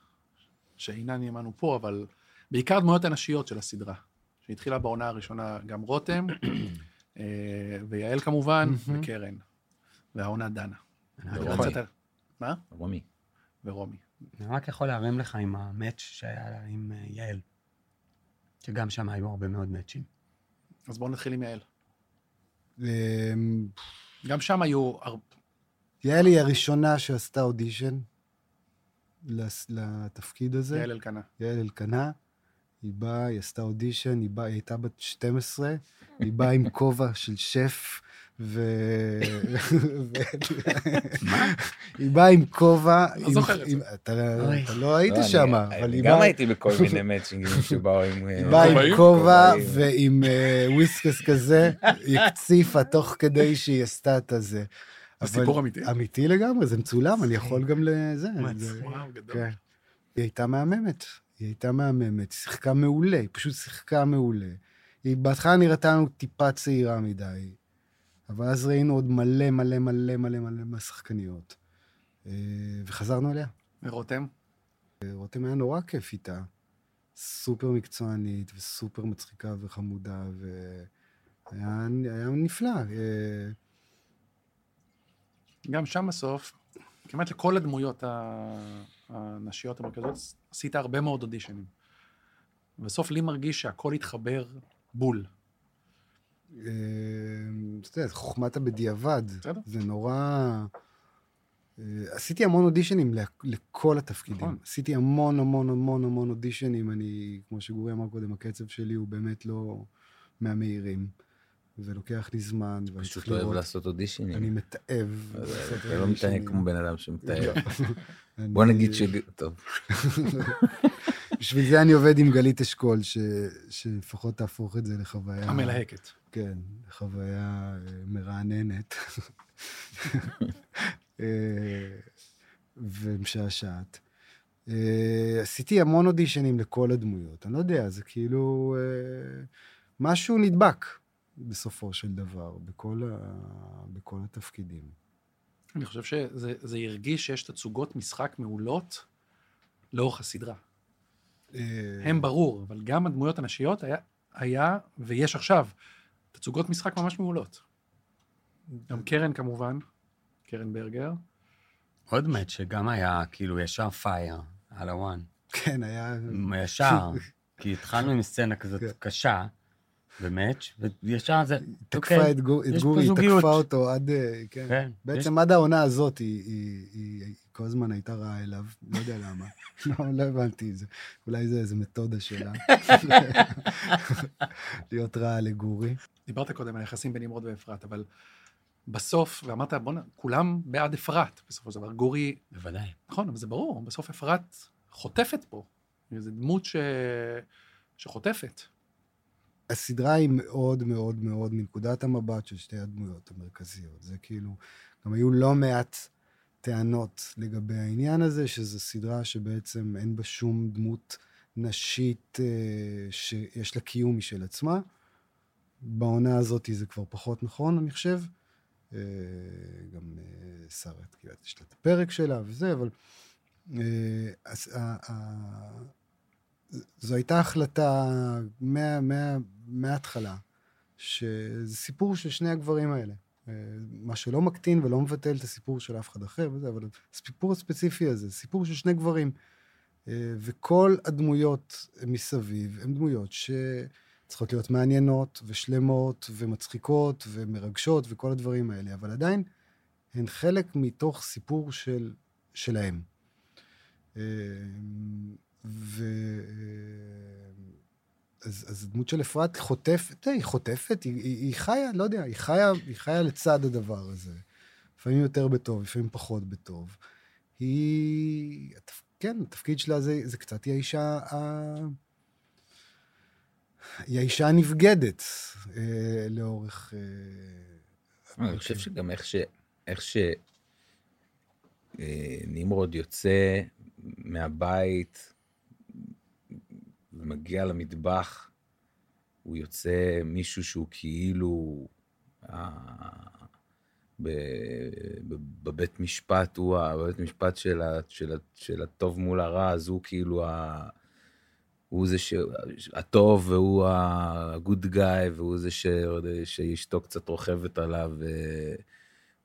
שאינן עמנו פה, אבל בעיקר דמויות הנשיות של הסדרה, שהתחילה בעונה הראשונה גם רותם, אה, ויעל כמובן. וקרן, והעונה דנה.
אני
אתה
רומי.
קצת- מה?
רומי.
ורומי.
אני רק יכול להרים לך עם המאץ' שהיה לה עם אה, יעל, שגם שם היו הרבה מאוד מאצ'ים.
אז בואו נתחיל עם יעל. גם שם היו...
יעל היא הראשונה שעשתה אודישן לתפקיד הזה.
יעל אלקנה.
יעל אלקנה. היא באה, היא עשתה אודישן, היא, באה, היא הייתה בת 12, היא באה עם כובע של שף, ו... [laughs]
מה?
היא באה עם כובע...
לא זוכר את זה.
אתה. אתה לא היית
לא,
שם, אבל היא
גם
באה...
הייתי בכל [laughs] מיני מאצ'ינגים שבאו עם...
היא
אה,
באה עם? כובע. ועם אה, וויסקס כזה, היא הקציפה תוך כדי שהיא עשתה את הזה. אבל-
סיפור אמיתי?
אמיתי לגמרי, זה מצולם, אני יכול גם לזה. זה-
וואו, גדול.
כן. היא הייתה מהממת, היא הייתה מהממת, היא שיחקה מעולה, היא פשוט שיחקה מעולה. היא בהתחלה נראתה לנו טיפה צעירה מדי, אבל אז ראינו עוד מלא מלא מלא מלא מלא מהשחקניות. אה, וחזרנו אליה.
ורותם?
רותם היה נורא כיף איתה. סופר מקצוענית וסופר מצחיקה וחמודה, והיה היה נפלא. אה,
גם שם בסוף, כמעט לכל הדמויות הנשיות המרכזיות, עשית הרבה מאוד אודישנים. בסוף לי מרגיש שהכל התחבר בול.
אה, אתה יודע, זה חוכמת הבדיעבד.
בסדר.
זה נורא... אה, עשיתי המון אודישנים ל- לכל התפקידים.
נכון.
עשיתי המון המון המון המון אודישנים. אני, כמו שגורי אמר קודם, הקצב שלי הוא באמת לא מהמהירים. ולוקח לי זמן, ואני
פשוט
צריך
לא אוהב
לראות.
לעשות אודישנים.
אני מתעב.
אתה לא. מתנהג כמו בן אדם.
אני-
בוא נגיד ש... טוב.
בשביל זה אני עובד עם גלית אשכול, ש... שלפחות תהפוך את זה לחוויה...
המלהקת.
כן, חוויה אה, מרעננת. אה, ומשעשעת. אה, עשיתי המון אודישנים לכל הדמויות. אני לא יודע, זה כאילו... משהו נדבק בסופו של דבר, בכל, ה... בכל התפקידים.
אני חושב שזה זה הרגיש שיש תצוגות משחק מעולות לאורך הסדרה. הם ברור, אבל גם הדמויות הנשיות היה, היה ויש עכשיו תצוגות משחק ממש מעולות. גם קרן כמובן, קרן ברגר.
עוד מאץ' שגם היה כאילו ישר פייר על הוואן.
כן, היה...
ישר, [laughs] כי התחלנו עם סצנה כזאת
כן.
קשה במאץ', וישר זה,
תקפה
אוקיי,
את, גורי, היא. תקפה אותו עד... אה, כן.
כן,
בעצם עד העונה הזאת היא, היא, היא, היא כל הזמן הייתה רעה אליו, לא יודע למה. [laughs] לא, לא הבנתי את זה. אולי זה איזה מתודה שלה. [laughs] להיות רעה לגורי.
דיברת קודם על היחסים בין נמרוד ואפרת, אבל בסוף, ואמרת, בוא'נה, כולם בעד אפרת, בסופו של דבר. גורי,
בוודאי.
נכון, אבל זה ברור, בסוף אפרת חוטפת פה. זו דמות ש... שחוטפת.
הסדרה היא מאוד מאוד מאוד מנקודת המבט של שתי הדמויות המרכזיות. זה כאילו, גם היו לא מעט טענות לגבי העניין הזה, שזו סדרה שבעצם אין בה שום דמות נשית אה, שיש לה קיום משל עצמה. בעונה הזאת זה כבר פחות נכון, אני חושב. אה, גם אה, שרה, כאילו, יש לה את הפרק שלה וזה, אבל... אה, זו הייתה החלטה מה- מה- מההתחלה, שזה סיפור של שני הגברים האלה. מה שלא מקטין ולא מבטל את הסיפור של אף אחד אחר וזה, אבל הסיפור הספציפי הזה, סיפור של שני גברים. וכל הדמויות מסביב הן דמויות שצריכות להיות מעניינות ושלמות ומצחיקות ומרגשות וכל הדברים האלה, אבל עדיין הן חלק מתוך סיפור של, שלהם. אה, ו... אז, אז הדמות של אפרת חוטפת, היא חוטפת, היא, היא, היא חיה, לא יודע, היא חיה, היא חיה לצד הדבר הזה. לפעמים יותר בטוב, לפעמים פחות בטוב. היא, כן, התפקיד שלה זה, זה קצת, היא האישה ה... היא האישה הנבגדת אה, לאורך... אה,
אני חושב שגם איך ש... איך ש... אה, נמרוד יוצא מהבית ומגיע למטבח, הוא יוצא מישהו שהוא כאילו... אה, ב- ב- בבית משפט, הוא בבית משפט של, ה, של, ה, של הטוב מול הרע, אז הוא כאילו ה... הוא זה ש... הטוב והוא ה-good guy, והוא זה ש... שאשתו קצת רוכבת עליו, ו...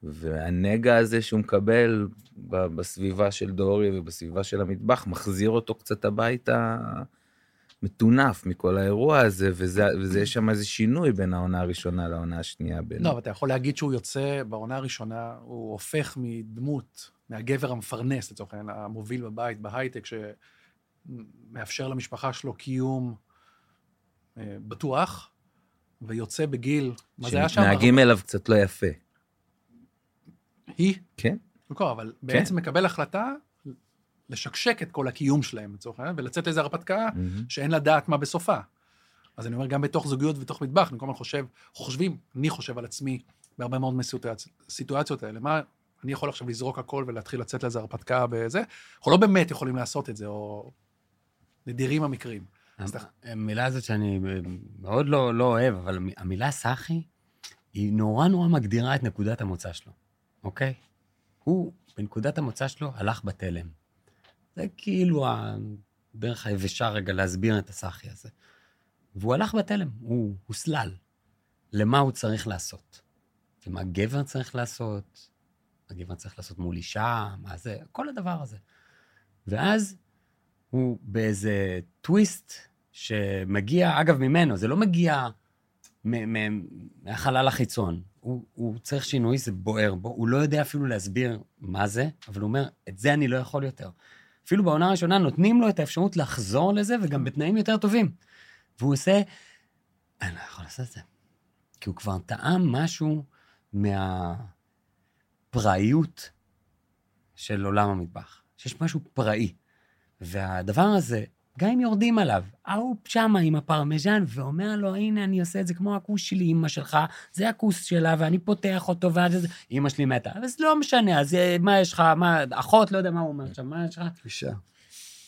והנגע הזה שהוא מקבל בסביבה של דורי ובסביבה של המטבח, מחזיר אותו קצת הביתה מטונף מכל האירוע הזה, וזה, יש שם איזה שינוי בין העונה הראשונה לעונה השנייה. בין...
לא, אבל אתה יכול להגיד שהוא יוצא, בעונה הראשונה, הוא הופך מדמות, מהגבר המפרנס, לצורך העניין, המוביל בבית, בהייטק, שמאפשר למשפחה שלו קיום אה, בטוח, ויוצא בגיל, מה זה היה שם?
שמתנהגים אליו קצת לא יפה.
היא?
כן.
לא, אבל בעצם מקבל החלטה לשקשק את כל הקיום שלהם, לצורך העניין, ולצאת לאיזו הרפתקה
מהמם.
שאין לדעת מה בסופה. אז אני אומר, גם בתוך זוגיות ובתוך מטבח, אני כל הזמן חושב, חושבים, אני חושב על עצמי בהרבה מאוד מהסיטואציות האלה. מה, אני יכול עכשיו לזרוק הכל ולהתחיל לצאת לאיזו הרפתקה בזה? אנחנו לא באמת יכולים לעשות את זה, או נדירים המקרים.
המילה הזאת שאני מאוד לא, לא אוהב, אבל המילה סאחי, היא נורא נורא מגדירה את נקודת המוצא שלו, אוקיי? הוא, בנקודת המוצא שלו, הלך בתלם. זה כאילו הדרך היבשה רגע להסביר את הסאחי הזה. והוא הלך בתלם, הוא הוסלל. למה הוא צריך לעשות? ומה גבר צריך לעשות? מה גבר צריך לעשות מול אישה? מה זה? כל הדבר הזה. ואז הוא באיזה טוויסט שמגיע, אגב, ממנו, זה לא מגיע מהחלל החיצון. הוא, הוא צריך שינוי, זה בוער בו, הוא לא יודע אפילו להסביר מה זה, אבל הוא אומר, את זה אני לא יכול יותר. אפילו בעונה הראשונה נותנים לו את האפשרות לחזור לזה, וגם בתנאים יותר טובים. והוא עושה, אני לא יכול לעשות את זה. כי הוא כבר טעם משהו מהפראיות של עולם המטבח. שיש משהו פראי. והדבר הזה, גם אם יורדים עליו, ההוא שמה עם הפרמיז'ן, ואומר לו, הנה, אני עושה את זה כמו הכוס שלי, אמא שלך, זה הכוס שלה, ואני פותח אותו, ואז זה... אמא שלי מתה. זה לא משנה, אז אה, מה יש לך, מה, אחות, לא יודע מה הוא אומר עכשיו, מה יש לך?
אישה.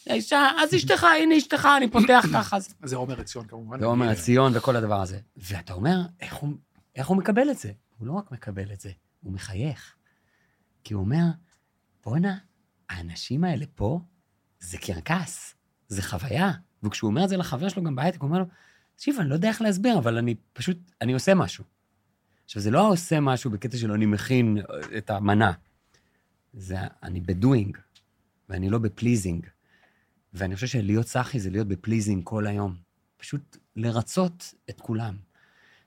אישה, אז אשתך, הנה אשתך, אני פותח [coughs] ככה. אז-
זה עומר עציון כמובן.
ועומר עציון וכל הדבר הזה. ואתה אומר, איך הוא, איך הוא מקבל את זה? הוא לא רק מקבל את זה, הוא מחייך. כי הוא אומר, בואנה, האנשים האלה פה, זה קרקס, זה חוויה. וכשהוא אומר את זה לחבר שלו גם בהייטק, הוא אומר לו, תקשיב, אני לא יודע איך להסביר, אבל אני פשוט, אני עושה משהו. עכשיו, זה לא עושה משהו בקטע של אני מכין אה, את המנה. זה אני ב doing, ואני לא ב pleasing. ואני חושב שלהיות סאחי זה להיות ב pleasing כל היום. פשוט לרצות את כולם.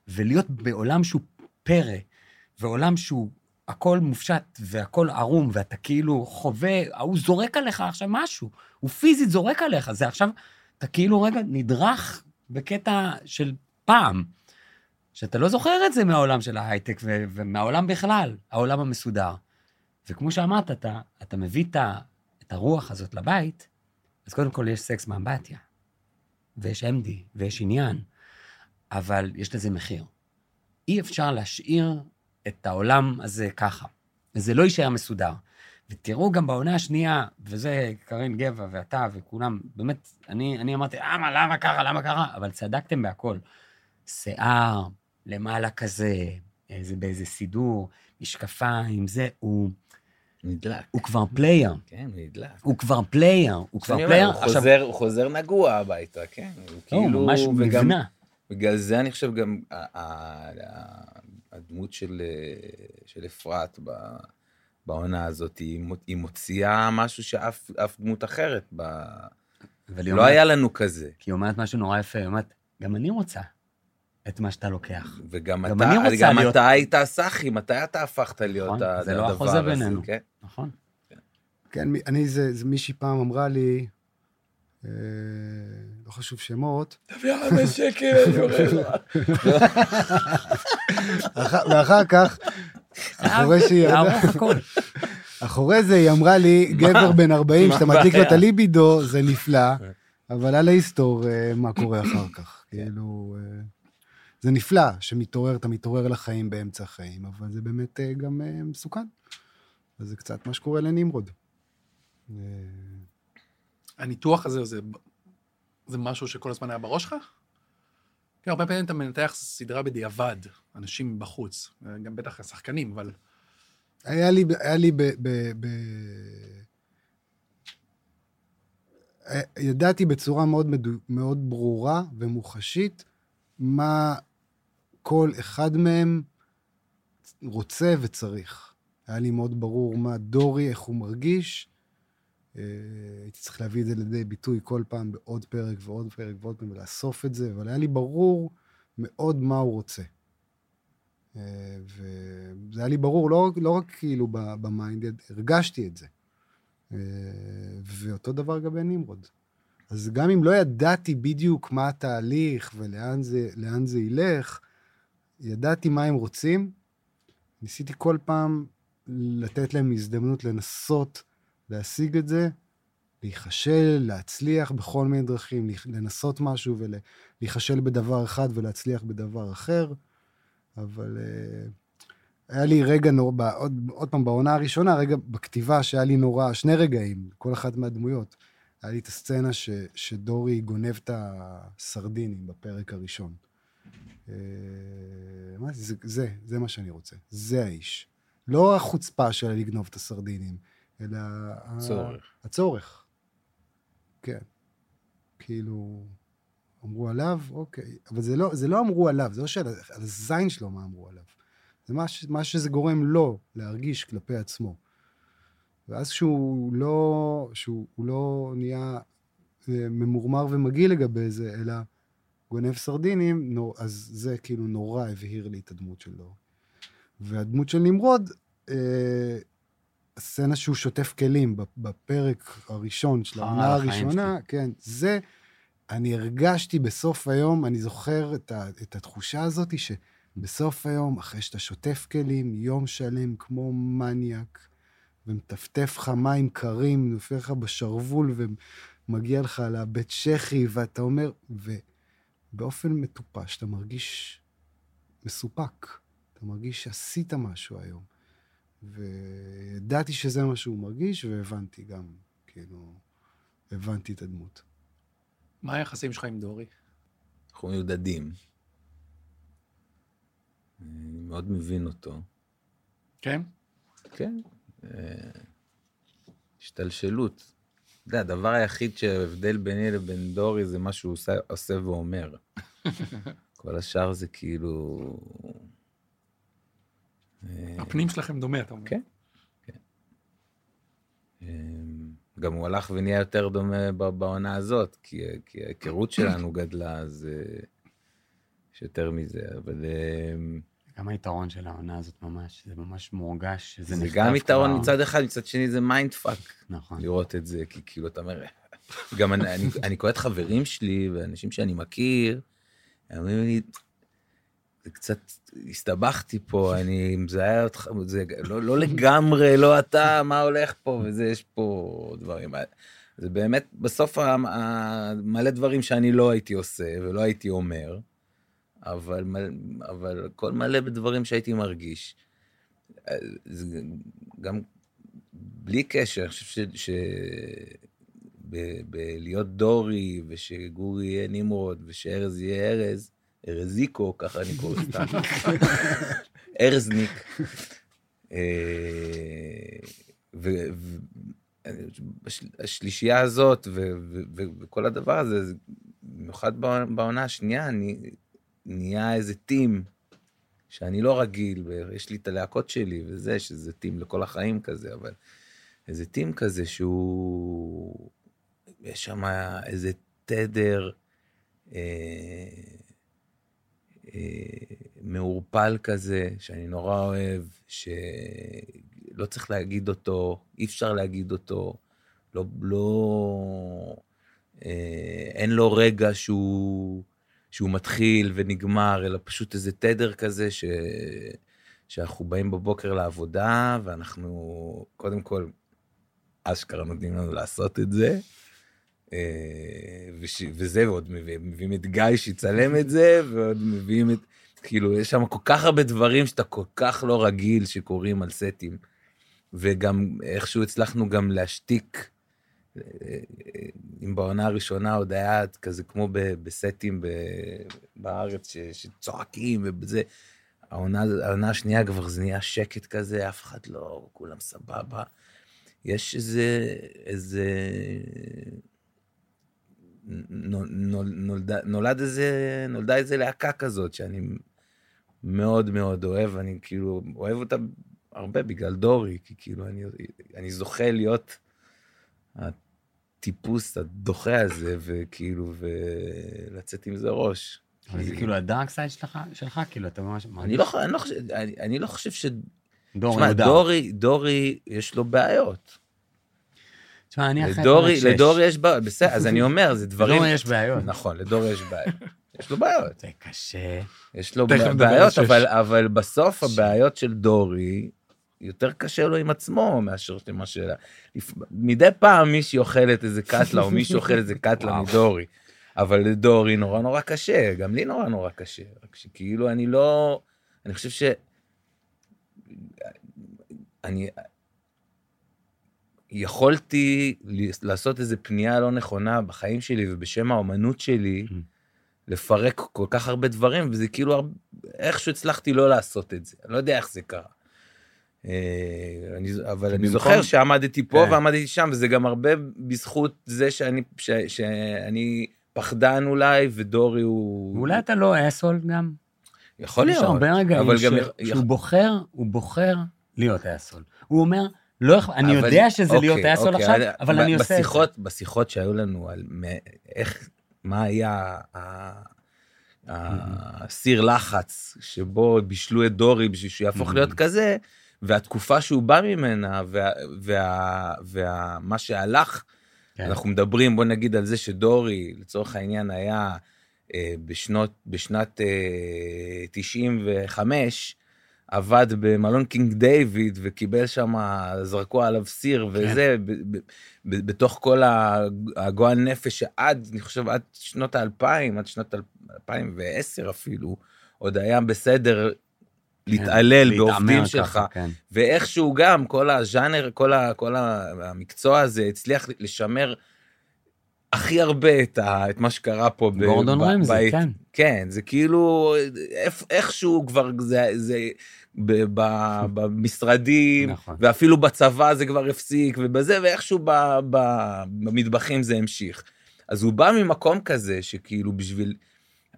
ולהיות בעולם שהוא פרא, ועולם שהוא הכל מופשט והכל ערום, ואתה כאילו חווה, ההוא זורק עליך עכשיו משהו, הוא פיזית זורק עליך, זה עכשיו, אתה כאילו רגע נדרך בקטע של פעם, שאתה לא זוכר את זה מהעולם של ההייטק ו- ומהעולם בכלל, העולם המסודר. וכמו שאמרת, אתה, אתה מביא את, הרוח הזאת לבית, אז קודם כל יש סקס מאמבטיה, ויש MD, ויש עניין, אבל יש לזה מחיר. אי אפשר להשאיר את העולם הזה ככה. וזה לא יישאר מסודר. ותראו גם בעונה השנייה, וזה קארין גבע ואתה וכולם, באמת, אני, אני אמרתי, למה, למה ככה, למה ככה? אבל צדקתם בהכל. שיער, למעלה כזה, איזה, באיזה סידור, משקפיים, זה, הוא,
נדלק.
הוא כבר פלייר.
כן, הוא נדלק.
הוא כבר פלייר, הוא כבר פלייר.
הוא חוזר- הוא חוזר נגוע הביתה, כן. הוא
לא,
כאילו...
ממש
וגם-
מבנה.
בגלל זה אני חושב גם הדמות של, אה, של אפרת ב- בעונה הזאת, היא היא מוציאה משהו שאף אף דמות אחרת, ב... לא
אומרת-
היה לנו כזה.
כי היא אומרת משהו נורא יפה, היא אומרת, גם אני רוצה את מה שאתה לוקח.
וגם
גם
אתה,
אני רוצה
גם
להיות-
אתה היית סאחי, מתי אתה הפכת להיות
נכון,
הדבר
זה לא החוזה
הזה,
בינינו.
כן?
נכון?
כן, אני, זה, זה מישהי פעם אמרה לי, לא חשוב שמות,
תביא חמש שקל, אני אומר לך.
אח- ואחר כך, אחרי שהיא ירדה. אחרי זה היא אמרה לי, גבר בן 40,
מה
שאתה מדליק לו את? הליבידו, זה נפלא, [laughs] אבל על ההיסטור אה, מה קורה אחר כך. [laughs] כאילו, אה, זה נפלא שמתעורר, אתה מתעורר לחיים באמצע החיים, אבל זה באמת אה, גם אה, מסוכן. וזה קצת מה שקורה לנמרוד.
הניתוח הזה, זה, זה משהו שכל הזמן היה בראש שלך? כן, הרבה פעמים אתה מנתח סדרה בדיעבד, אנשים בחוץ, גם בטח השחקנים, אבל
היה לי, היה לי ב... ב, ב אה, ידעתי בצורה מאוד, מדו, מאוד ברורה ומוחשית מה כל אחד מהם רוצה וצריך. היה לי מאוד ברור מה דורי, איך הוא מרגיש. אה, הייתי צריך להביא את זה לידי ביטוי כל פעם בעוד פרק ועוד פרק ועוד פעם ולאסוף את זה, אבל היה לי ברור מאוד מה הוא רוצה. אה, וזה היה לי ברור, לא, לא רק כאילו ב mind, הרגשתי את זה. אה, ואותו דבר לגבי נמרוד. אז גם אם לא ידעתי בדיוק מה התהליך ולאן זה, זה ילך, ידעתי מה הם רוצים, ניסיתי כל פעם לתת להם הזדמנות לנסות להשיג את זה, להיכשל, להצליח בכל מיני דרכים, לנסות משהו ולהיכשל בדבר אחד ולהצליח בדבר אחר. אבל uh, היה לי רגע נורא, עוד, עוד פעם, בעונה הראשונה, רגע בכתיבה שהיה לי נורא, שני רגעים, כל אחת מהדמויות. היה לי את הסצנה ש, שדורי גונב את הסרדינים בפרק הראשון. מה זה, זה, זה מה שאני רוצה. זה האיש. לא החוצפה של לגנוב את הסרדינים, אלא...
הצורך.
הצורך. כן. כאילו, אמרו עליו, אוקיי. אבל זה לא, זה לא אמרו עליו, זה לא שעל הזין שלו מה אמרו עליו. זה מה, מה שזה גורם לו להרגיש כלפי עצמו. ואז כשהוא לא, שהוא לא נהיה אה, ממורמר ומגעיל לגבי זה, אלא גונב סרדינים, נור, אז זה כאילו נורא הבהיר לי את הדמות שלו. והדמות של נמרוד, אה, הסצנה שהוא שוטף כלים בפרק הראשון של העונה הראשונה, כן, זה, אני הרגשתי בסוף היום, אני זוכר את, ה, את התחושה הזאת שבסוף היום, אחרי שאתה שוטף כלים, יום שלם כמו מניאק, ומטפטף לך מים קרים, נופל לך בשרוול ומגיע לך לבית שחי, ואתה אומר, ובאופן מטופש אתה מרגיש מסופק. אתה מרגיש שעשית משהו היום. וידעתי שזה מה שהוא מרגיש, והבנתי גם, כאילו, הבנתי את הדמות.
מה היחסים שלך עם דורי?
אנחנו מיודדים. אני מאוד מבין אותו.
כן?
כן. אה, השתלשלות. אתה יודע, הדבר היחיד שההבדל ביני לבין דורי זה מה שהוא עושה, עושה ואומר. [laughs] כל השאר זה כאילו...
אה, הפנים שלכם דומה, אתה אומר.
כן, כן. אה, גם הוא הלך ונהיה יותר דומה בעונה הזאת, כי, כי ההיכרות שלנו גדלה, אז יש יותר מזה, אבל...
גם היתרון של העונה הזאת ממש, זה ממש מורגש,
זה נכתב כבר. זה גם יתרון כבר... מצד אחד, מצד שני זה mind fuck.
נכון.
לראות את זה, כי כאילו אתה אומר, גם אני, אני, אני קורא את חברים שלי ואנשים שאני מכיר, הם אומרים לי, קצת, הסתבכתי פה, אני, היה אותך, זה לא, לא לגמרי, לא אתה, מה הולך פה, וזה, יש פה דברים. זה באמת, בסוף מלא דברים שאני לא הייתי עושה ולא הייתי אומר. אבל, אבל הכל מלא בדברים שהייתי מרגיש. זה גם בלי קשר, אני חושב ש... ש... בלהיות דורי, ושגורי יהיה נמרוד, ושארז יהיה ארז, ארזיקו, ככה אני קורא סתם, ארזניק. אה, והשלישייה הזאת וכל הדבר הזה, במיוחד בעונה השנייה, אני נהיה איזה טים שאני לא רגיל, ויש לי את הלהקות שלי וזה, שזה טים לכל החיים כזה, אבל איזה טים כזה שהוא... יש שם איזה תדר אה, מעורפל כזה, שאני נורא אוהב, שלא צריך להגיד אותו, אי אפשר להגיד אותו, לא... לא אה, אין לו רגע שהוא... שהוא מתחיל ונגמר, אלא פשוט איזה תדר כזה ש... שאנחנו באים בבוקר לעבודה, ואנחנו קודם כל, אשכרה נותנים לנו לעשות את זה. אה, וש... וזה, ועוד מביאים, מביאים את גיא שיצלם את זה, ועוד מביאים את... כאילו, יש שם כל כך הרבה דברים שאתה כל כך לא רגיל שקורים על סטים. וגם איכשהו הצלחנו גם להשתיק אם בעונה הראשונה עוד היה כזה כמו בסטים בארץ שצועקים ובזה, העונה, העונה השנייה כבר זה נהיה שקט כזה, אף אחד לא, כולם סבבה. יש איזה, איזה, נולד, נולד איזה, נולדה איזה להקה כזאת שאני מאוד מאוד אוהב, אני כאילו אוהב אותה הרבה בגלל דורי, כי כאילו אני, אני זוכה להיות הטיפוס הדוחה הזה, וכאילו, ולצאת עם זה ראש.
אבל זה כאילו הדארק סייד שלך, שלך, כאילו, אתה ממש...
אני לא, אני, לא חושב, אני, אני לא חושב ש...
דור
תשמע,
מיודע.
דורי, דורי, יש לו בעיות.
תשמע, אני אחרי
לדורי. לדורי יש בעיות, בסדר, אז אני אומר, זה דברים...
לדור יש בעיות.
נכון, לדורי יש בעיות. יש לו בעיות.
זה קשה.
יש לו בעיות. אבל, אבל בסוף הבעיות של דורי, יותר קשה לו עם עצמו מאשר מה ש... לפ- מדי פעם מישהי אוכלת איזה קטלה, או מישהו אוכל איזה קטלה
וואו.
מדורי. אבל לדורי נורא נורא קשה, גם לי נורא נורא קשה. רק שכאילו אני לא... אני חושב ש... אני... יכולתי לעשות איזה פנייה לא נכונה בחיים שלי ובשם האומנות שלי,
Mhm.
לפרק כל כך הרבה דברים, וזה כאילו, הר- איכשהו הצלחתי לא לעשות את זה. אני לא יודע איך זה קרה. אה, אני, אבל אני זוכר שעמדתי פה
כן.
ועמדתי שם, וזה גם הרבה בזכות זה שאני, ש, שאני פחדן אולי, ודורי הוא...
ואולי אתה לא אסול גם?
יכול
יש
להיות.
הרבה רגעים
אבל גם
ש-
יכ-
שהוא בוחר, הוא בוחר להיות אסול. הוא אומר, לא אכפת, אני יודע שזה להיות
אוקיי,
אסול
אוקיי,
עכשיו,
אני-
אבל אני עושה את זה.
בשיחות, שהיו לנו על איך, מה היה הסיר לחץ שבו בישלו את דורי בשביל שהוא יהפוך. להיות כזה, והתקופה שהוא בא ממנה, וה- וה- וה- מה שהלך,
כן.
אנחנו מדברים, בוא נגיד על זה שדורי, לצורך העניין, היה אה, בשנות, בשנת אה, 95, עבד במלון קינג דיוויד וקיבל שם, זרקו עליו סיר וזה, ב- ב- ב- בתוך כל הגועל נפש שעד, אני חושב, עד שנות האלפיים, עד שנות 2010 אפילו, עוד היה בסדר להתעלל
כן,
בעובדים
להתעמר
שלך.
ככה, כן.
ואיכשהו גם כל הז'אנר, כל, ה, כל המקצוע הזה הצליח לשמר הכי הרבה את, ה, את מה שקרה פה.
גורדון רמזי, כן.
כן, זה כאילו, איכשהו כבר זה, זה ב, ב, במשרדים,
נכון.
ואפילו בצבא זה כבר הפסיק, ובזה, ואיכשהו ב, ב, במטבחים זה המשיך. אז הוא בא ממקום כזה, שכאילו בשביל...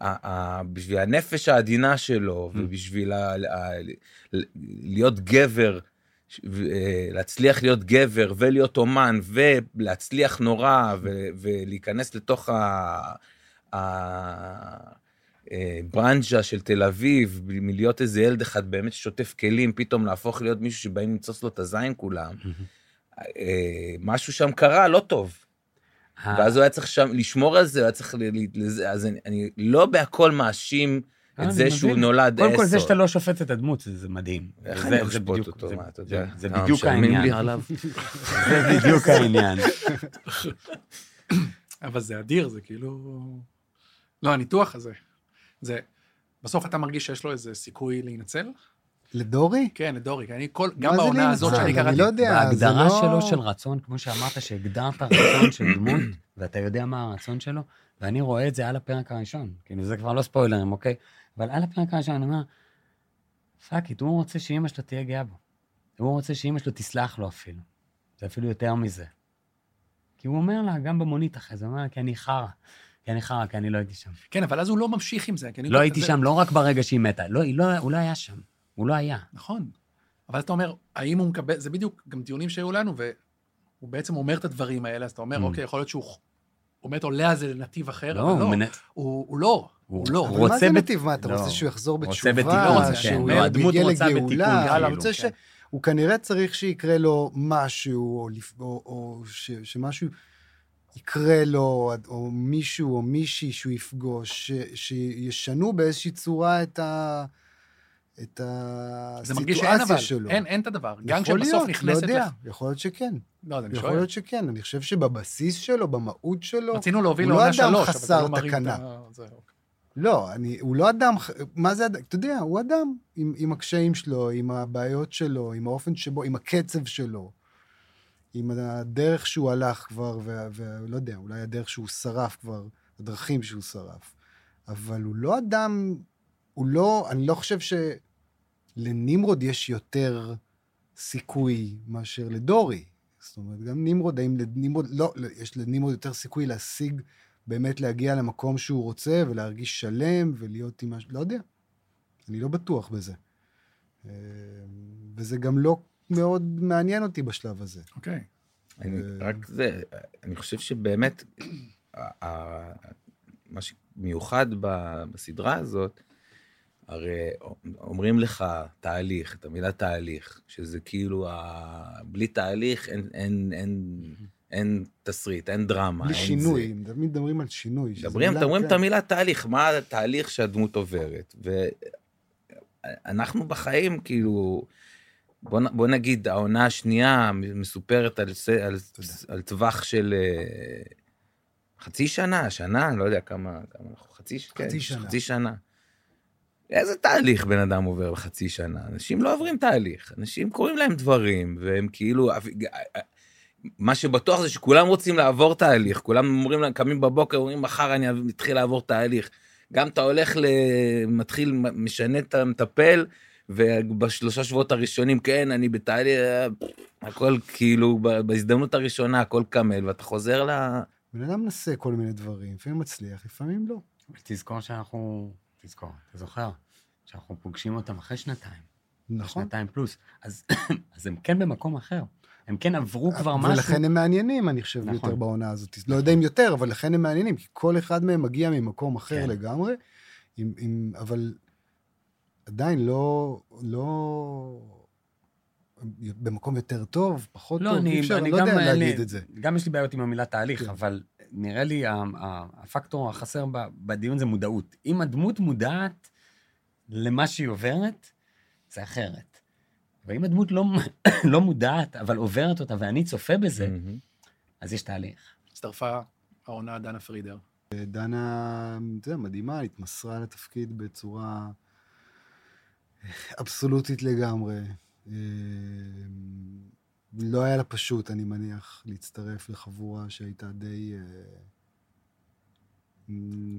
ה- ה- בשביל הנפש העדינה שלו,
Mm.
ובשביל ה- ה- ל- להיות גבר, להצליח להיות גבר ולהיות אומן ולהצליח נורא ו- ולהיכנס לתוך ה- ה- אה, של תל אביב, מלהיות איזה ילד אחד באמת ששוטף כלים, פתאום להפוך להיות מישהו שבאים למצוץ לו את הזין כולם. אה, משהו שם קרה לא טוב. ואז הוא היה צריך שם לשמור על זה, הוא היה צריך אז אני, אני לא בהכל מאשים
אה,
את
אני
זה שהוא. נולד
קודם כל זה. שאתה לא שופט את הדמות, זה מדהים.
איך
זה-
אני
זה
אשפוט אותו,
זה-
מה, אתה יודע? [laughs]
זה בדיוק העניין. זה בדיוק העניין.
אבל זה אדיר, זה כאילו... לא, הניתוח הזה. זה... בסוף אתה מרגיש שיש לו איזה סיכוי להינצל?
לדורי?
כן, לדורי, אני כל... גם
מה זה
בעונה הזאת
להינצל?
שאני
אני
קראתי...
לא יודע, זה
בהגדרה
לא-
שלו של רצון, כמו שאמרת, שהגדרת רצון של דמות, [coughs] ואתה יודע מה הרצון שלו, ואני רואה את זה על הפרק הראשון. כאילו, זה כבר לא ספוילרים, אוקיי? אבל על הפרק הראשון אני אומר, fuck it, הוא רוצה שאימא שלו תהיה גאה בו. הוא רוצה שאימא שלו תסלח לו אפילו. זה אפילו יותר מזה. כי הוא אומר לה, גם במונית אחרי זה, הוא אומר לה, כי אני חרא. כי אני חרא, כי אני לא הייתי שם.
כן, אבל אז הוא לא ממשיך עם זה. כי אני
לא הייתי
זה-
שם לא רק ברגע שהיא מתה, לא, לא, הוא לא היה שם. הוא לא היה.
נכון. אבל אתה אומר, האם הוא מקבל... זה בדיוק גם דיונים שהיו לנו, והוא בעצם אומר את הדברים האלה, אז אתה אומר,
Mm.
אוקיי, יכול להיות שהוא הוא באמת עולה על זה לנתיב אחר,
לא,
אבל
הוא
לא.
מנ-
הוא הוא לא, הוא לא.
הוא
אבל מה
רוצה
זה
בת-
נתיב? מה, אתה
לא.
רוצה שהוא יחזור
רוצה
בתשובה?
בתיקון,
שהוא
כן.
לא,
הדמות
יגיע
רוצה בתיקון,
לגאולה?
כאילו,
אני רוצה
כן.
שהוא כנראה צריך שיקרה לו משהו, או לפ- או- או ש- שמשהו יקרה לו, או מישהו או מישהי שהוא יפגוש, ש- שישנו באיזושהי צורה את ה... את
זה מרגיש שאין אבל,
הסיטואציה שלו.
אין, אין את הדבר. גם
יכול
כשבסוף
להיות,
נכנסת...
לא יודע,
לך-
יכול להיות שכן.
לא, אז אני
יכול
שואל.
להיות שכן. אני חושב שבבסיס שלו, במהות שלו,
רצינו להוביל
הוא לא
לעונה
אדם
שלוש, אבל
חסר
אתה לא מרים את
תקנה.
ה... זה, אוקיי.
לא, אני, הוא לא אדם, מה זה אדם? אתה יודע, הוא אדם עם, עם הקשיים שלו, עם הבעיות שלו, עם האופן שבו, עם הקצב שלו, עם הדרך שהוא הלך כבר, ולא יודע, אולי הדרך שהוא שרף כבר, הדרכים שהוא שרף. אבל הוא לא אדם, הוא לא, אני לא חושב שלנמרוד יש יותר סיכוי מאשר לדורי. זאת אומרת, גם נמרוד, האם לנמרוד, לא, לא, יש לנמרוד יותר סיכוי להשיג באמת להגיע למקום שהוא רוצה ולהרגיש שלם ולהיות עם משהו, לא יודע. אני לא בטוח בזה. אה, וזה גם לא מאוד מעניין אותי בשלב הזה.
אוקיי.
אני,
אה,
רק זה, אני חושב שבאמת, מה שמיוחד בסדרה הזאת, הרי אומרים לך תהליך, את המילה תהליך, שזה כאילו, ה... בלי תהליך אין, אין, אין, אין תסריט, אין דרמה.
בלי
אין
שינוי,
זה.
תמיד מדברים על שינוי.
מדברים, אומרים
כן.
את המילה תהליך, מה התהליך שהדמות עוברת. ואנחנו בחיים, כאילו, בוא, בוא נגיד, העונה השנייה מסופרת על, על, על טווח של אה, חצי שנה, שנה, אני לא יודע כמה, כמה חצי, כן,
חצי שנה.
חצי שנה. איזה תהליך בן אדם עובר בחצי שנה? אנשים לא עוברים תהליך, אנשים קוראים להם דברים, והם כאילו... מה שבטוח זה שכולם רוצים לעבור תהליך, כולם אומרים להם, קמים בבוקר, אומרים, מחר אני מתחיל לעבור תהליך. גם אתה הולך ל... מתחיל, משנה את המטפל, ובשלושה שבועות הראשונים, כן, אני בתהליך, הכל כאילו, בהזדמנות הראשונה, הכל קמל, ואתה חוזר ל...
בן אדם מנסה כל מיני דברים, לפעמים מצליח, לפעמים לא.
תזכור שאנחנו, תזכור, אתה זוכר, שאנחנו פוגשים אותם אחרי שנתיים,
נכון.
שנתיים פלוס, אז, [coughs] אז הם כן במקום אחר. הם כן עברו כבר משהו.
ולכן הם מעניינים, אני חושב,
נכון.
יותר בעונה הזאת. לא יודע אם יותר, אבל לכן הם מעניינים, כי כל אחד מהם מגיע ממקום אחר
כן.
לגמרי, עם, עם, אבל עדיין לא, לא... במקום יותר טוב, פחות
לא,
טוב,
אני,
אי אפשר,
אני
לא
גם,
יודע להגיד את זה.
גם יש לי בעיות עם המילה תהליך,
כן.
אבל נראה לי ה- ה- הפקטור החסר ב- בדיון זה מודעות. אם הדמות מודעת למה שהיא עוברת, זה אחרת. ואם הדמות לא, [coughs] לא מודעת, אבל עוברת אותה, ואני צופה בזה,
מהמם.
אז יש תהליך.
הצטרפה העונה דנה פרידר.
דנה, אתה יודע, מדהימה, התמסרה לתפקיד בצורה אבסולוטית לגמרי. אה, לא היה לה פשוט, אני מניח, להצטרף לחבורה שהייתה די... אה,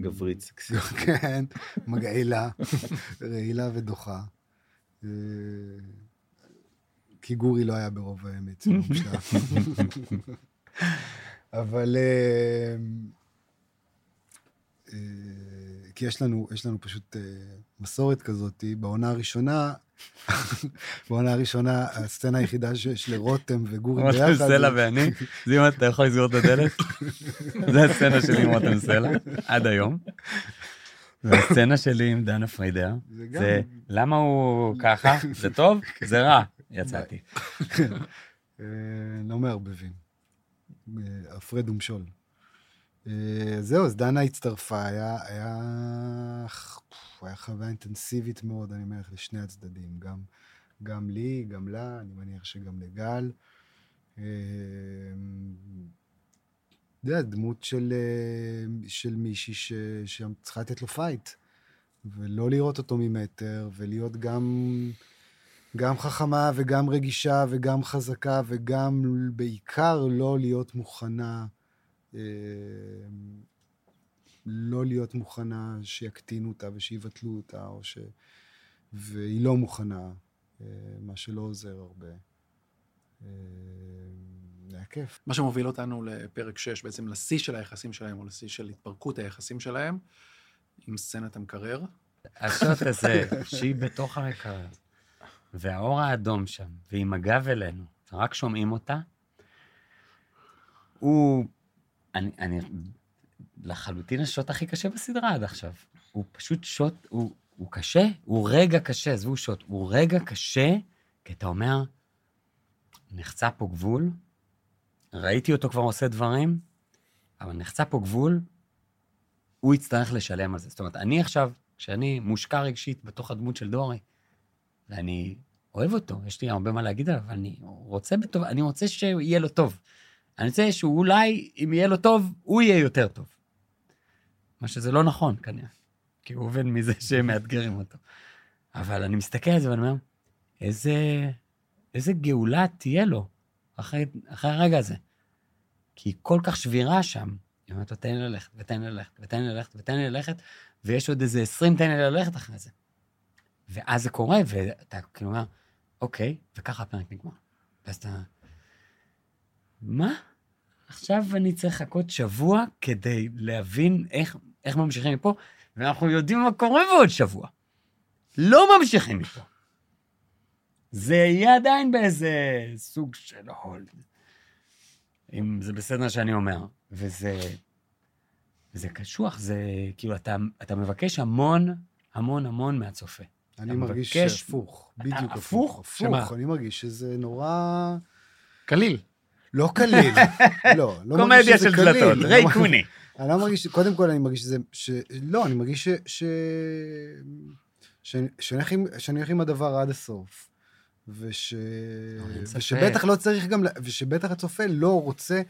גברית סקסי. [laughs]
כן, מגעילה, רעילה ודוחה. אה, כי גורי לא היה ברוב האמת. מושלם. [laughs] אבל... אה, כי יש לנו, יש לנו פשוט אה, מסורת כזאת, בעונה הראשונה, [laughs] בעונה הראשונה, הסצנה היחידה שיש לרותם וגורי ביחד.
רותם סלע ואני, [laughs] זימה, אתה יכול לסגור את הדלת? [laughs] זה הסצנה שלי עם רותם סלע, עד היום. והסצנה שלי עם דנה פרידר,
זה
למה הוא ככה? זה טוב? זה רע. יצאתי.
לא מערבבים. אה, הפרד ומשול. אה, זהו, אז דנה הצטרפה, היה, היה, היה חוויה אינטנסיבית מאוד, אני מניח, לשני הצדדים. גם, גם לי, גם לה, אני מניח שגם לגל. אה, אתה יודע, דמות של, אה, של מישהי שצריכה לתת לו פייט, ולא לראות אותו ממטר, ולהיות גם... גם חכמה וגם רגישה וגם חזקה וגם בעיקר לא להיות מוכנה, אה, לא להיות מוכנה שיקטינו אותה ושיבטלו אותה, או ש... והיא לא מוכנה, אה, מה שלא עוזר הרבה. אה, זה היה כיף.
מה שמוביל אותנו לפרק 6, בעצם לשיא של היחסים שלהם, או לשיא של התפרקות היחסים שלהם, עם סצנת המקרר.
השוט [laughs] הזה, שהיא בתוך המקרר, והאור האדום שם, ועם הגב אלינו, רק שומעים אותה, הוא... אני, אני... לחלוטין השוט הכי קשה בסדרה עד עכשיו. הוא פשוט שוט, הוא, הוא קשה, הוא רגע קשה, עזבו שוט, הוא רגע קשה, כי אתה אומר, נחצה פה גבול, ראיתי אותו כבר עושה דברים, אבל נחצה פה גבול, הוא יצטרך לשלם על זה. זאת אומרת, אני עכשיו, כשאני מושקע רגשית בתוך הדמות של דורי, ואני אוהב אותו, יש לי הרבה מה להגיד עליו, אני רוצה בטוב, אני רוצה שיהיה לו טוב. אני רוצה שאולי, אם יהיה לו טוב, הוא יהיה יותר טוב. מה שזה לא נכון, כנראה. כי הוא עובד מזה [laughs] שהם מאתגרים אותו. אבל אני מסתכל על זה ואני אומר, איזה, איזה גאולה תהיה לו אחרי, אחרי הרגע הזה. כי היא כל כך שבירה שם. היא אומרת לו, תן לי ללכת, ותן לי ללכת, ותן לי ללכת, ותן לי ללכת, ויש עוד איזה 20 תן לי ללכת אחרי זה. ואז זה קורה, ואתה כאילו אומר, אוקיי, וככה הפרק נגמר. ואז אתה... מה? עכשיו אני צריך לחכות שבוע כדי להבין איך, איך ממשיכים מפה, ואנחנו יודעים מה קורה בעוד שבוע. לא ממשיכים מפה. זה יהיה עדיין באיזה סוג של הולד. אם זה בסדר שאני אומר. וזה... וזה קשוח, זה כאילו, אתה, אתה מבקש המון, המון, המון מהצופה.
אני מרגיש
מבקש-
הפוך, בדיוק
הפוך?
הפוך.
שמה?
הפוך, אני מרגיש שזה נורא...
קליל.
לא קליל. [laughs] לא, לא מרגיש
קומדיה
שזה
של
קליל.
דלתות,
אני
ריי
לא-
קוני.
אני לא מרגיש, קודם כל אני מרגיש שזה, ש... לא, אני מרגיש ש... ש... ש... שאני הולך עם- הדבר עד הסוף. וש... ושבטח לא צריך גם, ושבטח הצופה לא רוצה,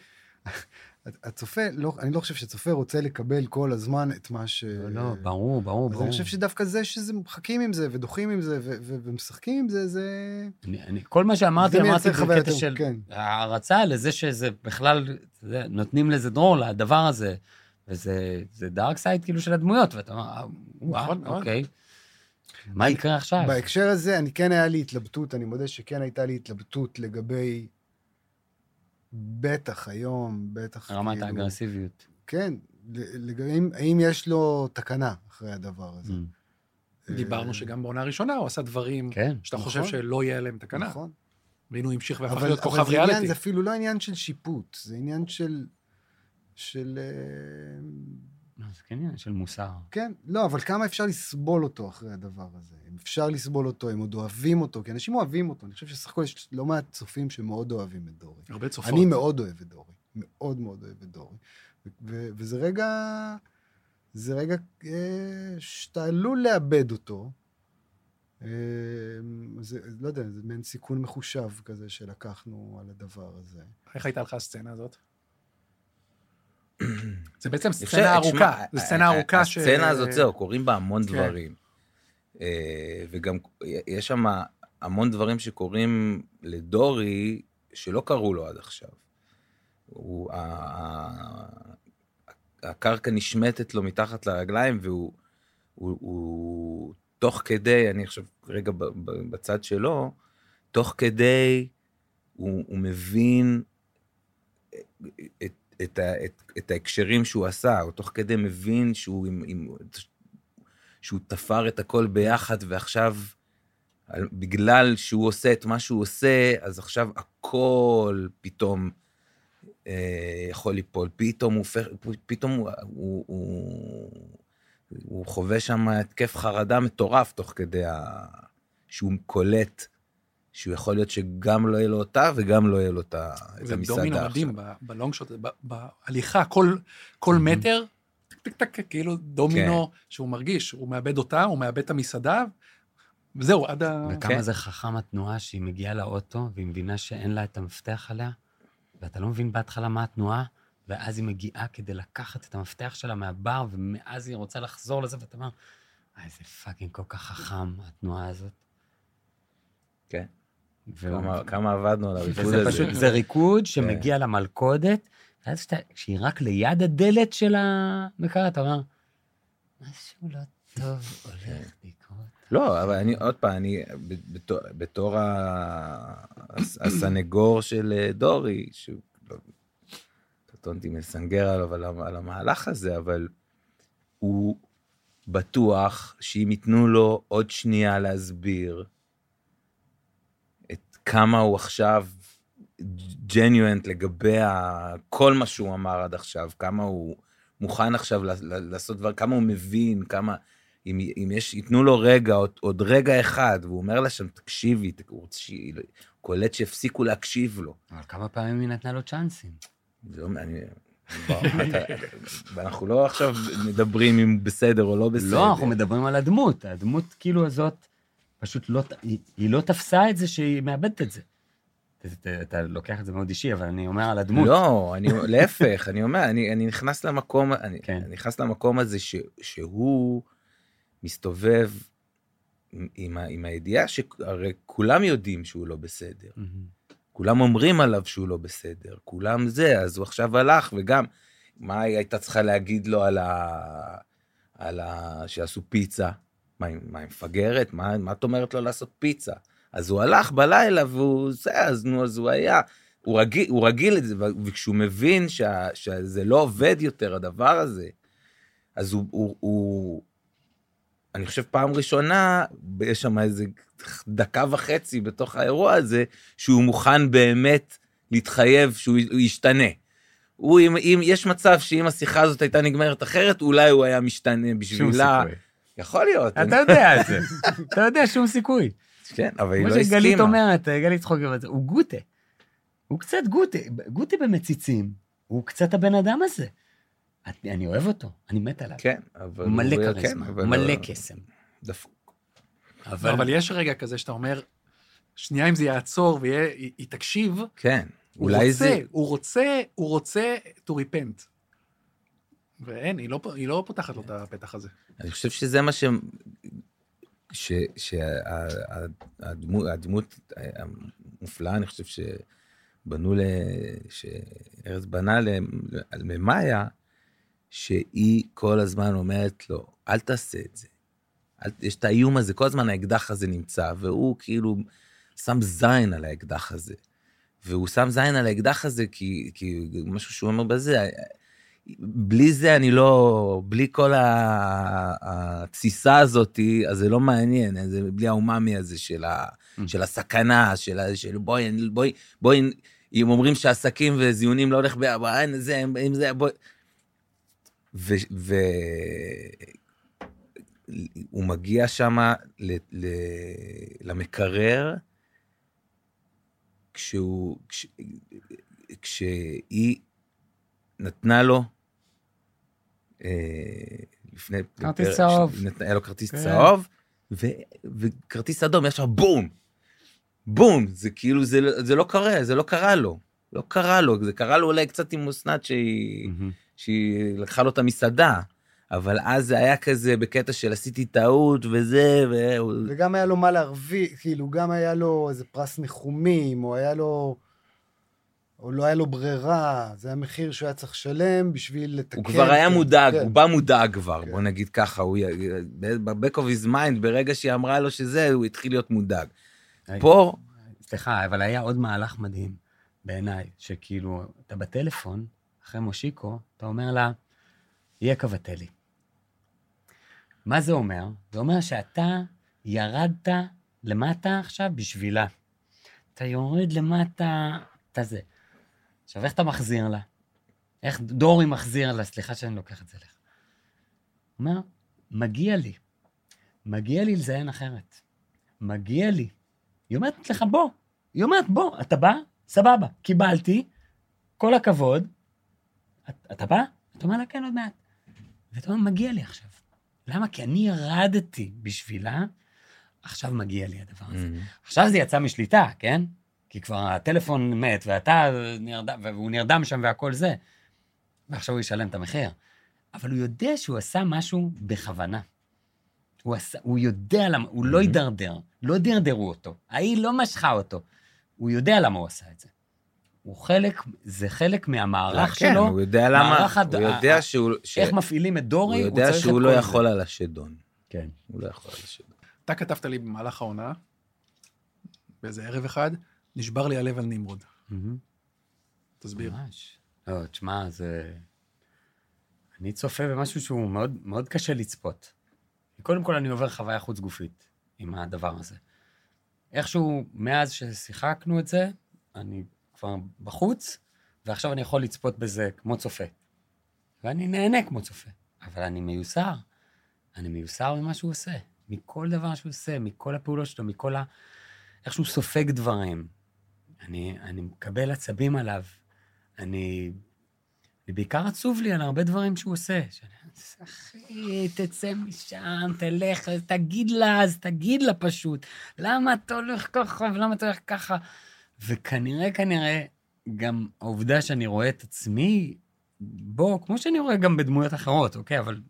הצופה, לא, אני לא חושב שהצופה רוצה לקבל כל הזמן את מה ש...
לא, לא, ברור, ברור, ברור.
אני חושב שדווקא זה שזה מחכים עם זה, ודוחים עם זה, ומשחקים עם זה, זה...
אני, אני, כל מה שאמרתי,
זה
אמרתי בקטע של
כן.
הערצה לזה שזה בכלל, יודע, נותנים לזה דרור לדבר הזה, וזה זה דארק סייד כאילו של הדמויות, ואתה אומר, אה, וואו,
נכון מאוד.
אוקיי. מה יקרה עכשיו?
בהקשר הזה, אני כן היה לי התלבטות, אני מודה שכן הייתה לי התלבטות לגבי... בטח היום, בטח
רמת
כאילו-
האגרסיביות.
כן, לגבי האם- יש לו תקנה אחרי הדבר הזה.
Mm.
דיברנו שגם בעונה הראשונה הוא עשה דברים
כן.
שאתה
נכון.
חושב שלא יהיה להם תקנה.
נכון.
והנה הוא המשיך והפך
אבל,
להיות
אבל
כוכב
זה, עניין,
ריאליטי.
זה אפילו לא עניין של שיפוט, זה עניין של... של...
זה כן עניין של מוסר.
כן, לא, אבל כמה אפשר לסבול אותו אחרי הדבר הזה? אם אפשר לסבול אותו, אם עוד אוהבים אותו, כי אנשים אוהבים אותו. אני חושב שסך הכל יש לא מעט צופים שמאוד אוהבים את דורי.
הרבה צופות.
אני מאוד אוהב את דורי, מאוד מאוד אוהב את דורי. ו- ו- וזה רגע, זה רגע אה, שאתה עלול לאבד אותו. אה, זה, לא יודע, זה מעין סיכון מחושב כזה שלקחנו על הדבר הזה.
איך הייתה לך הסצנה הזאת? זה בעצם סצנה ארוכה. זו סצנה ארוכה ש...
הסצנה הזאת, זהו, קורים בה המון
כן.
דברים. אה, וגם יש שם המון דברים שקורים לדורי שלא קרו לו עד עכשיו. הוא, הקרקע נשמטת לו מתחת לרגליים והוא הוא, הוא, תוך כדי, אני עכשיו רגע בצד שלו, תוך כדי הוא, הוא מבין את, את, ה- את, את ההקשרים שהוא עשה, הוא תוך כדי מבין שהוא, עם, עם, שהוא תפר את הכל ביחד ועכשיו, על- בגלל שהוא עושה את מה שהוא עושה, אז עכשיו הכל פתאום אה, יכול ליפול. פתאום הוא פתאום הוא, הוא, הוא, הוא חווה שם התקף חרדה מטורף תוך כדי ה... שהוא קולט שהוא יכול להיות שגם לא יהיה לו אותה וגם לא יהיה לו את ה- את
זה
המסעדה
דומינו. מדהים ב- בלונג שוט, ב- בהליכה, כל- כל
Mhm.
מטר, טק טק טק, כאילו דומינו שהוא מרגיש, הוא מאבד אותה, הוא מאבד את המסעדה, וזהו, עד ה...
וכמה
כן.
זה חכם התנועה שהיא מגיעה לאוטו, והיא מבינה שאין לה את המפתח עליה, ואתה לא מבין בהתחלה מה התנועה, ואז היא מגיעה כדי לקחת את המפתח שלה מהבר, ומאז היא רוצה לחזור לזה, ואתה אומר, איזה fucking כל כך חכם, התנועה הזאת.
כן.
והוא-
כמה- כמה עבדנו על הריקוד הזה.
פשוט, זה ריקוד שמגיע למלכודת, ואז כשהיא רק ליד הדלת של המקרר, אתה אומר, משהו לא טוב הולך לקרות.
לא, אבל אני, עוד פעם, אני, בתור, הסנגור של אה, דורי, לא, קטונתי מלסנגר עליו על, המהלך הזה, אבל הוא בטוח שאם ייתנו לו עוד שנייה להסביר כמה הוא עכשיו ג'ניואנט לגבי כל מה שהוא אמר עד עכשיו, כמה הוא מוכן עכשיו לעשות דבר, כמה הוא מבין, כמה... אם, אם יש, ייתנו לו רגע, עוד, עוד רגע אחד, והוא אומר לה שם, תקשיבי, הוא קולט שיפסיקו להקשיב לו.
אבל כמה פעמים היא נתנה לו צ'אנסים?
זה לא, אני, בוא, אתה- אנחנו לא עכשיו מדברים אם בסדר או לא בסדר.
לא, אנחנו מדברים על הדמות. הדמות כאילו הזאת, פשוט לא, היא, היא לא תפסה את זה שהיא מאבדת את זה. אתה, אתה, לוקח את זה מאוד אישי, אבל אני אומר על הדמות.
לא, אני, להפך, אני אומר, אני, אני נכנס למקום, אני,
כן.
אני נכנס למקום הזה ש, שהוא מסתובב עם, עם, ה- עם הידיעה שהרי כולם יודעים שהוא לא בסדר. כולם אומרים עליו שהוא לא בסדר, כולם זה, אז הוא עכשיו הלך, וגם, מה היא הייתה צריכה להגיד לו על ה... על ה... שעשו פיצה? מה, היא- מפגרת? מה, מה את אומרת לו לעשות פיצה? אז הוא הלך בלילה והוא זה, אז נו, אז הוא היה. הוא רגיל, הוא רגיל לזה, ו- וכשהוא מבין שה, שזה לא עובד יותר, הדבר הזה, אז הוא, הוא, הוא, אני חושב פעם ראשונה, יש שם איזה דקה וחצי בתוך האירוע הזה, שהוא מוכן באמת להתחייב שהוא הוא ישתנה. הוא, אם, אם יש מצב שאם השיחה הזאת הייתה נגמרת אחרת, אולי הוא היה משתנה בשבילה. יכול להיות.
אתה יודע את זה. אתה יודע, שום סיכוי.
כן, אבל היא
כמו
לא
שגלית
הסכימה.
אומרת, גלית צחוק, הוא גוטה. הוא קצת גוטה. גוטה במציצים, הוא קצת הבן אדם הזה. אני אוהב אותו, אני מת עליו.
כן, אבל...
הוא מלא כריזמה,
כן, אבל-
מלא קסם.
דפוק.
אבל, אבל יש רגע כזה שאתה אומר, שנייה אם זה יעצור והיא תקשיב,
כן,
הוא
אולי
רוצה,
זה...
הוא רוצה, הוא רוצה to repent. ואין, היא לא, היא לא פותחת לו את הפתח הזה.
אני חושב שזה מה ש... שהדמות המופלאה, אני חושב שבנו ל... שארז בנה ל- על ממאיה, שהיא כל הזמן אומרת לו, אל תעשה את זה. אל... יש את האיום הזה, כל הזמן האקדח הזה נמצא, והוא כאילו שם זין על האקדח הזה. והוא שם זין על האקדח הזה כי, כי משהו שהוא אומר בזה, בלי זה אני לא, בלי כל התסיסה הזאתי, אז זה לא מעניין, זה בלי האומאמי הזה של, ה,
Mm.
של הסכנה, של, של בואי, בואי, בואי, אם אומרים שעסקים וזיונים לא הולך ביחד, אין זה, אם זה, בואי. ו... ו... הוא מגיע שם ל... ל... למקרר, כשהוא... כש... כשהיא נתנה לו, לפני...
כרטיס
פרק-
צהוב.
היה לו כרטיס
כן.
צהוב, ו... וכרטיס אדום, ישר בום! בום! זה כאילו, זה, לא- זה לא קרה, זה לא קרה לו. לא קרה לו, זה קרה לו אולי קצת עם אסנת שהיא... לקחה לו את המסעדה, אבל אז זה היה כזה בקטע של עשיתי טעות וזה, והוא...
וגם היה לו מה להרוויח, כאילו, גם היה לו איזה פרס ניחומים, או היה לו... או לא היה לו ברירה, זה המחיר שהוא היה צריך לשלם בשביל לתקן.
הוא כבר היה מודאג,
כן.
הוא בא מודאג כבר,
כן.
בוא נגיד ככה, הוא... ב-back of his mind, ברגע שהיא אמרה לו שזה, הוא התחיל להיות מודאג.
היי.
פה,
סליחה, אבל היה עוד מהלך מדהים בעיניי, שכאילו, אתה בטלפון, אחרי מושיקו, אתה אומר לה, יהיה קבטלי. מה זה אומר? זה אומר שאתה ירדת למטה עכשיו בשבילה. אתה יורד למטה, אתה זה. עכשיו, איך אתה מחזיר לה? איך דורי מחזיר לה? סליחה שאני לוקח את זה לך. הוא אומר, מגיע לי. מגיע לי לזיין אחרת. מגיע לי. היא אומרת לך, בוא. היא אומרת, בוא, אתה בא? סבבה, קיבלתי, כל הכבוד. "את- אתה בא? אתה אומר לה, כן, עוד מעט. ואתה אומר, מגיע לי עכשיו. למה? כי אני ירדתי בשבילה, עכשיו מגיע לי הדבר הזה. עכשיו זה יצא משליטה, כן? כי כבר הטלפון מת, ואתה נרדם, והוא נרדם שם והכל זה. ועכשיו הוא ישלם את המחיר. אבל הוא יודע שהוא עשה משהו בכוונה. הוא, עשה, הוא יודע למה, הוא לא
Mhm.
הידרדר, לא דרדרו אותו. ההיא לא משכה אותו. הוא יודע למה הוא עשה את זה. הוא חלק, זה חלק מהמערך
כן,
שלו,
הוא יודע למה,
הד-
הוא יודע שהוא... ש-
איך מפעילים את
הוא
דורי, הוא,
יודע
צריך את
שהוא לא
זה.
יכול על השדון.
כן.
הוא לא יכול על השדון.
אתה כתבת לי במהלך העונה, באיזה ערב אחד, נשבר לי הלב על נמרוד. תסביר.
ממש. לא, תשמע, זה... אני צופה במשהו שהוא מאוד, מאוד קשה לצפות. קודם כל, אני עובר חוויה חוץ גופית עם הדבר הזה. איכשהו, מאז ששיחקנו את זה, אני כבר בחוץ, ועכשיו אני יכול לצפות בזה כמו צופה. ואני נהנה כמו צופה, אבל אני מיוסר. אני מיוסר ממה שהוא עושה, מכל דבר שהוא עושה, מכל הפעולות שלו, מכל ה... איך שהוא סופג דברים. אני, אני מקבל עצבים עליו. אני, אני בעיקר עצוב לי על הרבה דברים שהוא עושה. שאני, אחי, תצא משם, תלך, תגיד לה, אז תגיד לה פשוט. למה אתה הולך ככה ולמה אתה הולך ככה? וכנראה, כנראה, גם העובדה שאני רואה את עצמי בו, כמו שאני רואה גם בדמויות אחרות, אוקיי? אבל [laughs]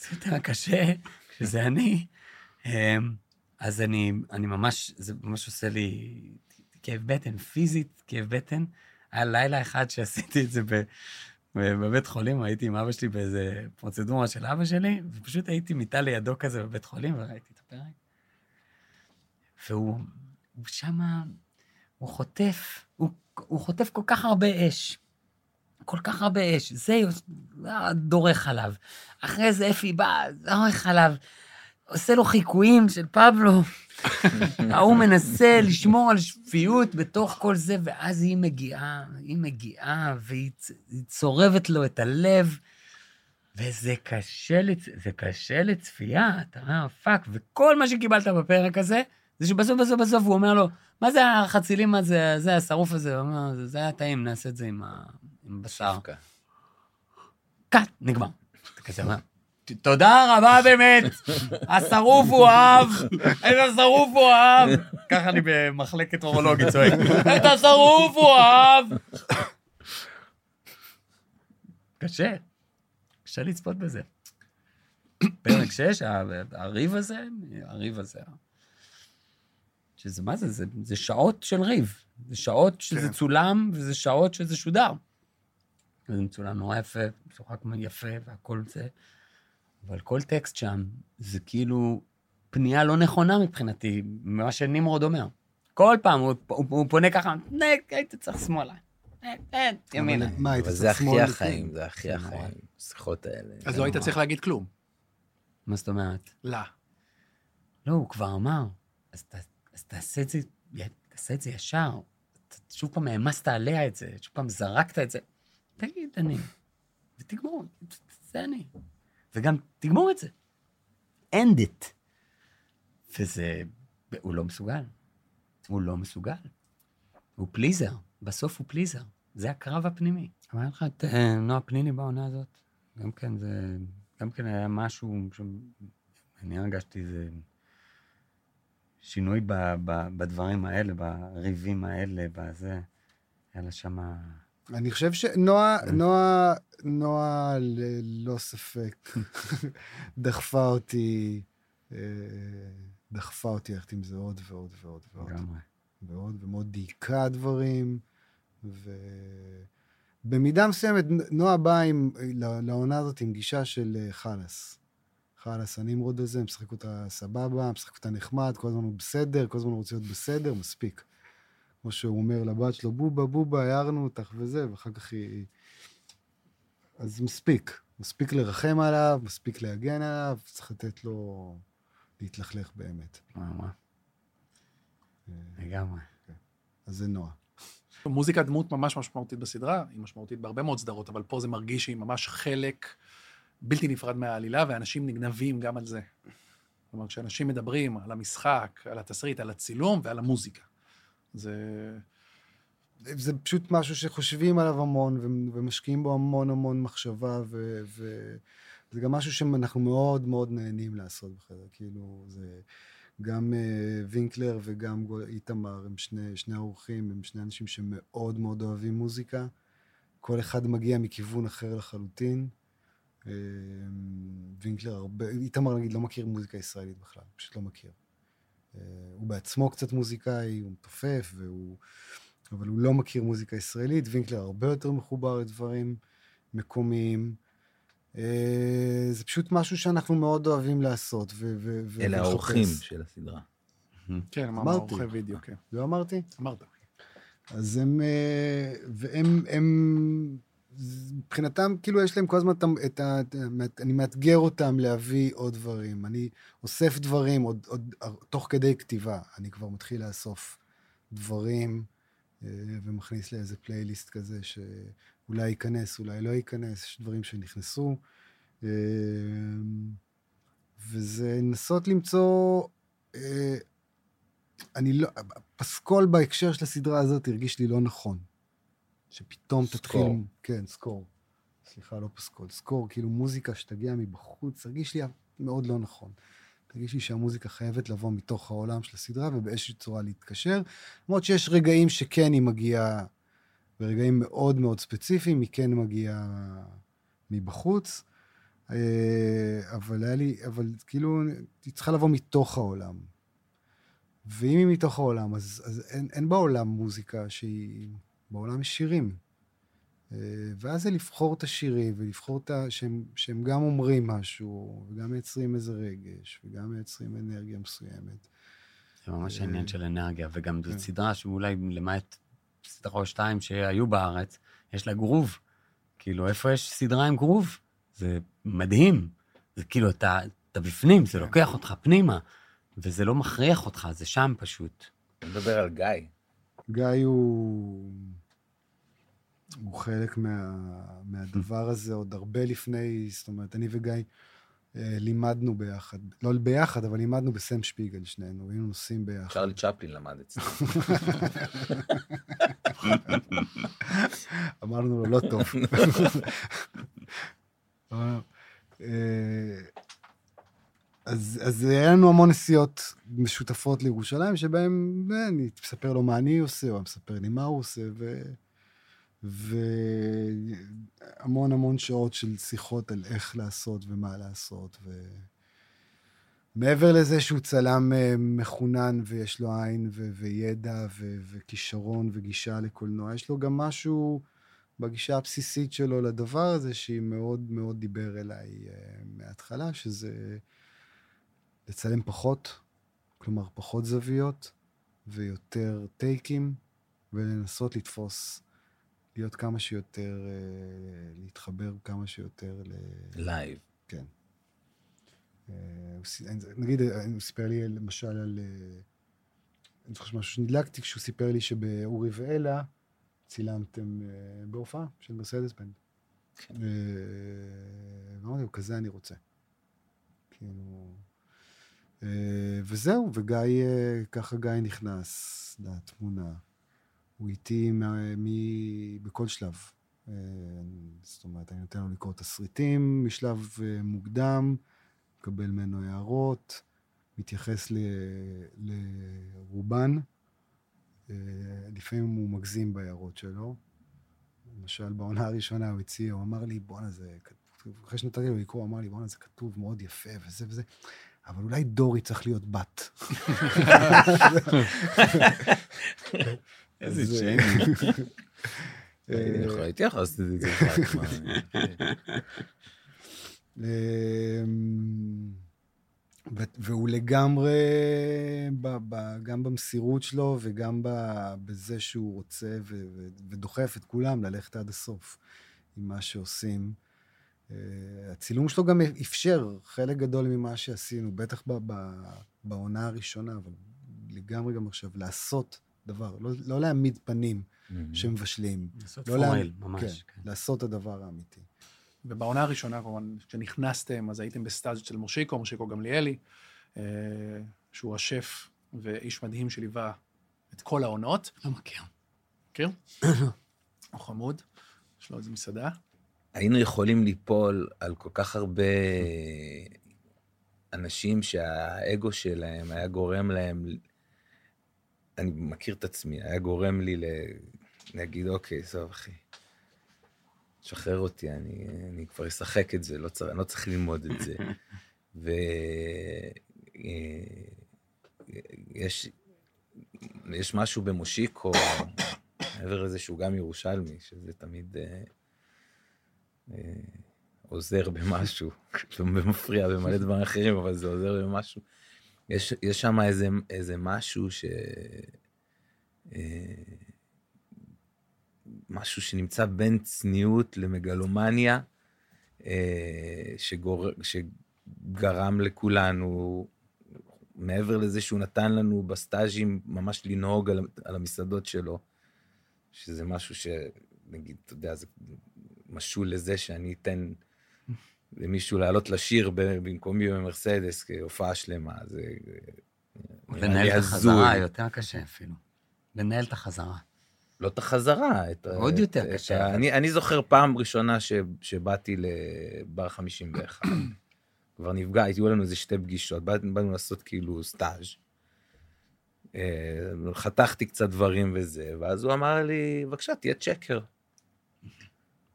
זה יותר קשה כשזה אני. אז אני, אני ממש, זה ממש עושה לי כאב בטן, פיזית כאב בטן. היה לילה אחד שעשיתי את זה ב, בבית חולים, הייתי עם אבא שלי באיזה פרוצדורה של אבא שלי, ופשוט הייתי מיטה לידו כזה בבית חולים, וראיתי את הפרק. והוא הוא שמה, הוא חוטף, הוא, הוא חוטף כל כך הרבה אש. כל כך הרבה אש, זה דורך עליו. אחרי זה אפי בא, דורך עליו, עושה לו חיקויים של פבלו. ההוא מנסה לשמור על שפיות בתוך כל זה, ואז היא מגיעה, היא מגיעה, והיא צורבת לו את הלב, וזה קשה, לצ... זה קשה לצפייה, אתה אומר, fuck, וכל מה שקיבלת בפרק הזה, זה שבסוף בסוף בסוף הוא אומר לו, מה זה החצילים הזה, זה השרוף הזה? הוא אומר, "זה- זה היה טעים, נעשה את זה עם, ה... עם בשר.
דווקא.
קאט, נגמר. אתה כזה אומר, תודה רבה באמת, השרוף הוא אהב, איזה שרוף הוא אהב. ככה אני במחלקת אורולוגית צועק, את השרוף הוא אהב. קשה, קשה לצפות בזה. פרק 6, הריב הזה, הריב הזה, שזה מה זה? זה, זה שעות של ריב. זה שעות שזה
כן.
צולם, וזה שעות שזה שודר. וזה מצולם נורא יפה, משוחק יפה והכל זה. אבל כל טקסט שם, זה כאילו פנייה לא נכונה מבחינתי, ממה שנמרוד אומר. כל פעם הוא, הוא, הוא פונה ככה, "נה, היית צריך שמאלה. אה, ימינה.
מה, היית צריך
זה הכי
שמאל
החיים? זה הכי החיים. השיחות האלה.
אז לא היית. צריך להגיד כלום.
מה זאת אומרת?
לא.
לא, הוא כבר אמר. אז, תעשה את זה, תעשה את זה ישר. שוב פעם העמסת עליה את זה, שוב פעם זרקת את זה. תגיד, אני. ותגמור, זה אני. וגם תגמור את זה. end it. וזה, הוא לא מסוגל. הוא לא מסוגל. הוא פליזר. בסוף הוא פליזר. זה הקרב הפנימי. אמר לך את אה, נועה פניני בעונה הזאת? גם כן, זה... גם כן היה משהו שאני הרגשתי זה שינוי ב, ב, בדברים האלה, בריבים האלה, בזה. היה לה שמה...
אני חושב שנועה,
כן.
נועה, נועה ללא ספק [laughs] דחפה אותי, אה, דחפה אותי ללכת עם זה עוד ועוד ועוד ועוד.
לגמרי.
ועוד, ומאוד דייקה דברים, ובמידה מסוימת נועה באה עם, לעונה הזאת עם גישה של אה, חלאס. חלאס, הנמרוד הזה, משחק אותה סבבה, משחק אותה נחמד, כל הזמן הוא בסדר, כל הזמן הוא רוצה להיות בסדר, מספיק. כמו שהוא אומר לבת שלו, בובה, בובה, הערנו אותך וזה, ואחר כך היא... אז מספיק. מספיק לרחם עליו, מספיק להגן עליו, צריך לתת לו להתלכלך באמת.
ממש.
אה,
לגמרי.
אז זה נועה.
מוזיקה דמות ממש משמעותית בסדרה, היא משמעותית בהרבה מאוד סדרות, אבל פה זה מרגיש שהיא ממש חלק בלתי נפרד מהעלילה, ואנשים נגנבים גם על זה. כלומר, כשאנשים מדברים על המשחק, על התסריט, על הצילום ועל המוזיקה. זה...
זה פשוט משהו שחושבים עליו המון, ומשקיעים בו המון המון מחשבה, ו- וזה גם משהו שאנחנו מאוד מאוד נהנים לעשות בחדר. כאילו, זה... גם uh, וינקלר וגם איתמר הם שני, שני האורחים, הם שני אנשים שמאוד מאוד אוהבים מוזיקה. כל אחד מגיע מכיוון אחר לחלוטין. אה, וינקלר הרבה, איתמר נגיד לא מכיר מוזיקה ישראלית בכלל, פשוט לא מכיר. אה, הוא בעצמו קצת מוזיקאי, הוא מתופף, והוא... אבל הוא לא מכיר מוזיקה ישראלית. וינקלר הרבה יותר מחובר לדברים מקומיים. אה, זה פשוט משהו שאנחנו מאוד אוהבים לעשות. ו- ו- ו-
אלה
ולחפש.
האורחים של הסדרה.
כן, אמרנו
אמרתי.
עורכי וידאו, כן.
לא אמרתי?
אמרת.
אז הם, אה, והם, הם, מבחינתם, כאילו, יש להם כל הזמן את ה- את ה... את אני מאתגר אותם להביא עוד דברים. אני אוסף דברים עוד, עוד, תוך כדי כתיבה. אני כבר מתחיל לאסוף דברים, אה, ומכניס לאיזה פלייליסט כזה שאולי ייכנס, אולי לא ייכנס, יש דברים שנכנסו. אה, וזה לנסות למצוא... אה, אני לא... הפסקול בהקשר של הסדרה הזאת הרגיש לי לא נכון. שפתאום
סקור.
תתחיל... כן, סקור. סליחה, לא פסקול. סקור, כאילו מוזיקה שתגיע מבחוץ, הרגיש לי מאוד לא נכון. הרגיש לי שהמוזיקה חייבת לבוא מתוך העולם של הסדרה ובאיזושהי צורה להתקשר. למרות שיש רגעים שכן היא מגיעה, ברגעים מאוד מאוד ספציפיים, היא כן מגיעה מבחוץ. אה, אבל היה לי, אבל כאילו, היא צריכה לבוא מתוך העולם. ואם היא מתוך העולם, אז, אז אין, אין בעולם מוזיקה שהיא... בעולם יש שירים. אה, ואז זה לבחור את השירים, ולבחור את ה... שהם, שהם גם אומרים משהו, וגם מייצרים איזה רגש, וגם מייצרים אנרגיה מסוימת.
זה ממש
אה,
עניין של אנרגיה, וגם
כן.
זו סדרה שאולי למעט סדרה או שתיים שהיו בארץ, יש לה גרוב. כאילו, איפה יש סדרה עם גרוב? זה מדהים. זה כאילו, אתה, אתה בפנים, זה לוקח אותך פנימה, וזה לא מכריח אותך, זה שם פשוט.
אני מדבר על גיא.
גיא הוא... הוא חלק מה, מהדבר הזה עוד הרבה לפני, זאת אומרת, אני וגיא אה, לימדנו ביחד, לא ביחד, אבל לימדנו בסם שפיגל שנינו, היינו נוסעים ביחד.
צ'רלי צ'פלין למד אצלי. [laughs]
אמרנו לו, לא טוב. [laughs] אה, אז, אז היה לנו המון נסיעות משותפות לירושלים, שבהם אה, אני מספר לו מה אני עושה, הוא מספר לי מה הוא עושה, ו... והמון המון שעות של שיחות על איך לעשות ומה לעשות. ו... מעבר לזה שהוא צלם אה, מחונן ויש לו עין ו- וידע ו- וכישרון וגישה לקולנוע, יש לו גם משהו בגישה הבסיסית שלו לדבר הזה, שהיא מאוד מאוד דיבר אליי uh, מההתחלה, שזה לצלם פחות, כלומר פחות זוויות ויותר טייקים, ולנסות לתפוס, להיות כמה שיותר, uh, להתחבר כמה שיותר ל...
live.
כן. אה, נגיד, אה, הוא סיפר לי למשל על... אה, אני זוכר משהו שנדלקתי כשהוא סיפר לי שבאורי ואלה צילמתם אה, בהופעה של מרסדס בנד.
כן.
אה, ואמרתי לו, כזה אני רוצה. כאילו... אה, וזהו, וגיא, אה, ככה גיא נכנס לתמונה. הוא איתי מה- מ- בכל שלב. אה, זאת אומרת, אני נותן לו לקרוא תסריטים משלב אה, מוקדם, מקבל ממנו הערות, מתייחס ל, לרובן. אה, לפעמים הוא מגזים בהערות שלו. למשל, בעונה הראשונה הוא הציע, הוא אמר לי, בואנה, זה אחרי שנתתי לו לקרוא, הוא אמר לי, בואנה, זה כתוב מאוד יפה וזה וזה, אבל אולי דורי צריך להיות בת. [laughs] [laughs] [laughs]
איזה שיימינג. [laughs]
אה,
יכול- הייתי יכול לעשות את זה איתך. מה,
אמ, והוא לגמרי, ב- ב- גם במסירות שלו וגם ב- בזה שהוא רוצה ו- ו- ודוחף את כולם ללכת עד הסוף עם מה שעושים. אה, הצילום שלו גם אפשר חלק גדול ממה שעשינו, בטח ב- ב- בעונה הראשונה, אבל לגמרי גם עכשיו, לעשות דבר, לא, לא להעמיד פנים שמבשלים,
לעשות
לא
פורל,
להעמיד-
ממש.
כן,
כן.
לעשות את הדבר האמיתי.
ובעונה הראשונה, כמובן, כשנכנסתם, אז הייתם בסטאז' של מושיקו, מושיקו גמליאלי, אה, שהוא השף ואיש מדהים שליווה את כל העונות.
לא מכיר.
מכיר? הוא חמוד, יש לו איזה מסעדה.
היינו יכולים ליפול על כל כך הרבה אנשים שהאגו שלהם היה גורם להם, אני מכיר את עצמי, היה גורם לי להגיד, אוקיי, טוב, אחי, שחרר אותי, אני, אני כבר אשחק את זה, לא צריך, אני לא צריך ללמוד את זה. [laughs] ויש יש משהו במושיקו, מעבר לזה שהוא גם ירושלמי, שזה תמיד... אה, אה, עוזר במשהו, [laughs] ומפריע במלא דברים אחרים, אבל זה עוזר במשהו. יש, יש שם איזה, איזה משהו ש... אה, משהו שנמצא בין צניעות למגלומניה, אה, שגור, שגרם לכולנו, מעבר לזה שהוא נתן לנו בסטאז'ים ממש לנהוג על, על המסעדות שלו, שזה משהו שנגיד, אתה יודע, זה משול לזה שאני אתן למישהו לעלות לשיר במקומי במרסדס כהופעה שלמה, זה
לנהל את. החזרה יותר קשה אפילו. לנהל את החזרה.
לא את החזרה. את
עוד
את-
יותר
את
קשה,
ה-
אבל.
אני, אני זוכר פעם ראשונה ש, שבאתי לבר 51. [clears throat] כבר נפגע, היו לנו איזה שתי פגישות, באנו, באנו לעשות כאילו סטאז'. אה, חתכתי קצת דברים וזה, ואז הוא אמר לי, בבקשה, תהיה צ'קר.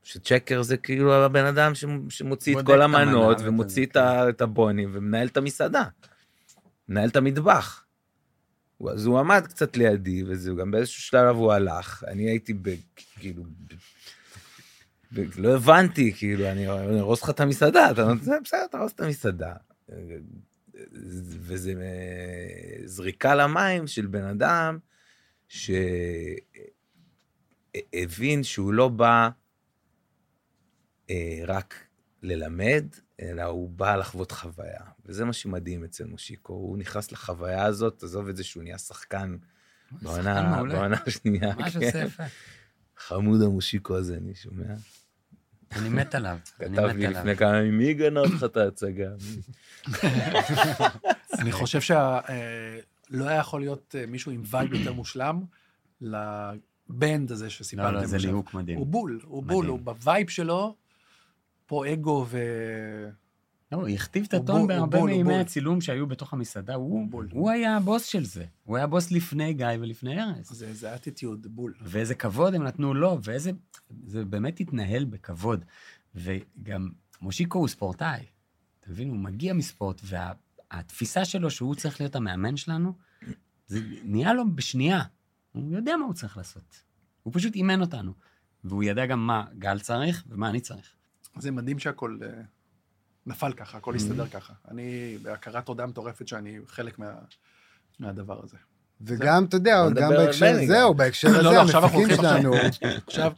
שצ'קר זה כאילו הבן אדם שמ- שמוציא את כל המנות ומוציא את ה- את הבונים ומנהל את המסעדה. מנהל את המטבח. אז הוא עמד קצת לידי, וזהו, גם באיזשהו שלב הוא הלך. אני הייתי ב... כאילו... ב, לא הבנתי, כאילו, אני ארוס לך את המסעדה, אתה אומר, "זה בסדר, תרוס את המסעדה. וזה זריקה למים של בן אדם שהבין שהוא לא בא אה, רק ללמד, אלא הוא בא לחוות חוויה. וזה מה שמדהים אצל מושיקו, הוא נכנס לחוויה הזאת, עזוב את זה שהוא נהיה שחקן
שחקן
בעונה. בעונה השנייה.
ממש
כן.
עושה יפה.
חמוד המושיקו הזה, אני שומע.
אני מת עליו. אני
כתב
מת
לי
עליו.
לפני כמה ימים, מי גנב לך את ההצגה? מי?"
אני חושב שלא היה יכול להיות אה, מישהו עם vibe יותר מושלם ל band הזה
לא,
שסיפרתם
לא, זה
עכשיו.
ליהוק מדהים.
הוא בול, הוא בול. הוא ב vibe שלו, פה אגו ו...
לא, הוא הכתיב את הטון בהרבה מימי. הצילום שהיו בתוך המסעדה. הוא
בול.
הוא היה הבוס של זה. הוא היה הבוס לפני גיא ולפני ארז.
זה, זה אטיטיוד, בול.
ואיזה כבוד הם נתנו לו, ואיזה... זה באמת התנהל בכבוד. וגם מושיקו הוא ספורטאי. אתה מבין? הוא מגיע מספורט, והתפיסה שלו שהוא צריך להיות המאמן שלנו, זה נהיה לו בשנייה. הוא יודע מה הוא צריך לעשות. הוא פשוט אימן אותנו. והוא ידע גם מה גל צריך ומה אני צריך.
זה מדהים שהכל אה, נפל ככה, הכל הסתדר ככה. אני בהכרת תודה מטורפת שאני חלק מה, מהדבר הזה.
וגם, אתה יודע, גם בהקשר,
גם.
זהו, בהקשר [laughs]
לא,
הזה,
לא,
המפיקים שלנו,
עכשיו,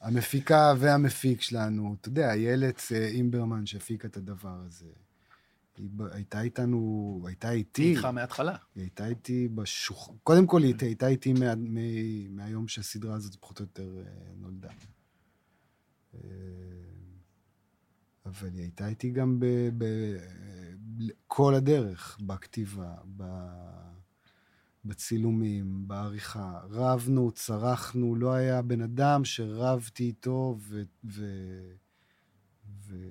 המפיקה והמפיק שלנו, אתה יודע, איילת אה, אימברמן שהפיקה את הדבר הזה, היא הייתה איתנו, הייתה איתי,
איתך מההתחלה.
היא הייתה איתי בשוח... קודם כל, היא הייתה איתי מה... מהיום שהסדרה הזאת פחות או יותר אה, נולדה. אה, אבל היא הייתה איתי גם ב... ב... כל הדרך, בכתיבה, ב... בצילומים, בעריכה. רבנו, צרחנו, לא היה בן אדם שרבתי איתו ו... ו... ו...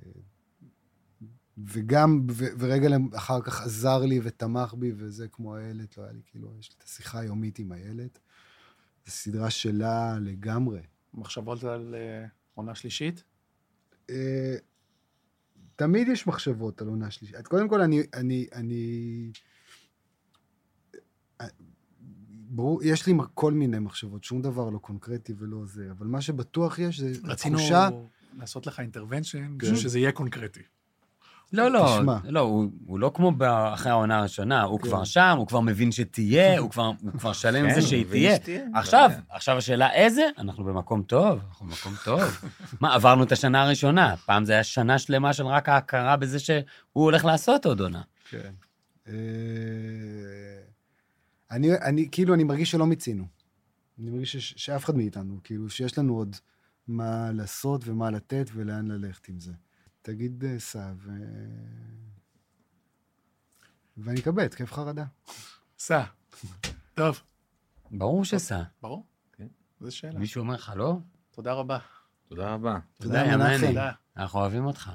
וגם, ו, ורגע אחר כך עזר לי ותמך בי, וזה כמו איילת, לא היה לי, כאילו, יש לי את השיחה היומית עם איילת. זו סדרה שלה לגמרי.
מחשבות על אה, עונה שלישית?
תמיד יש מחשבות על עונה שלישית. קודם כל, אני, אני, אני... ברור, יש לי כל מיני מחשבות, שום דבר לא קונקרטי ולא זה, אבל מה שבטוח יש זה
רצינו
התחושה...
לעשות לך אינטרוונשן,
כן.
בשביל שזה יהיה קונקרטי.
לא, לא,
תשמע.
לא, הוא, הוא לא כמו אחרי העונה הראשונה, הוא
כן.
כבר שם, הוא כבר מבין שתהיה, [laughs] הוא כבר, הוא כבר שלם עם
כן,
זה שהיא תהיה.
שתהיה,
עכשיו,
בוודאי.
עכשיו השאלה איזה? אנחנו במקום טוב, אנחנו במקום טוב. [laughs] מה, עברנו את השנה הראשונה, פעם זה היה שנה שלמה של רק ההכרה בזה שהוא הולך לעשות עוד עונה.
כן. אה, אני, אני, כאילו, אני מרגיש שלא מיצינו. אני מרגיש ש, שאף אחד מאיתנו, כאילו, שיש לנו עוד מה לעשות ומה לתת ולאן ללכת עם זה. תגיד, אה, סע, ו... ואני אקבל התקף חרדה.
סע. טוב,
ברור שסע.
ברור.
כן.
זו שאלה.
מישהו אומר לך לא?
תודה רבה.
תודה רבה.
תודה,
יא
מנחם.
מני.
תודה.
אנחנו אוהבים אותך.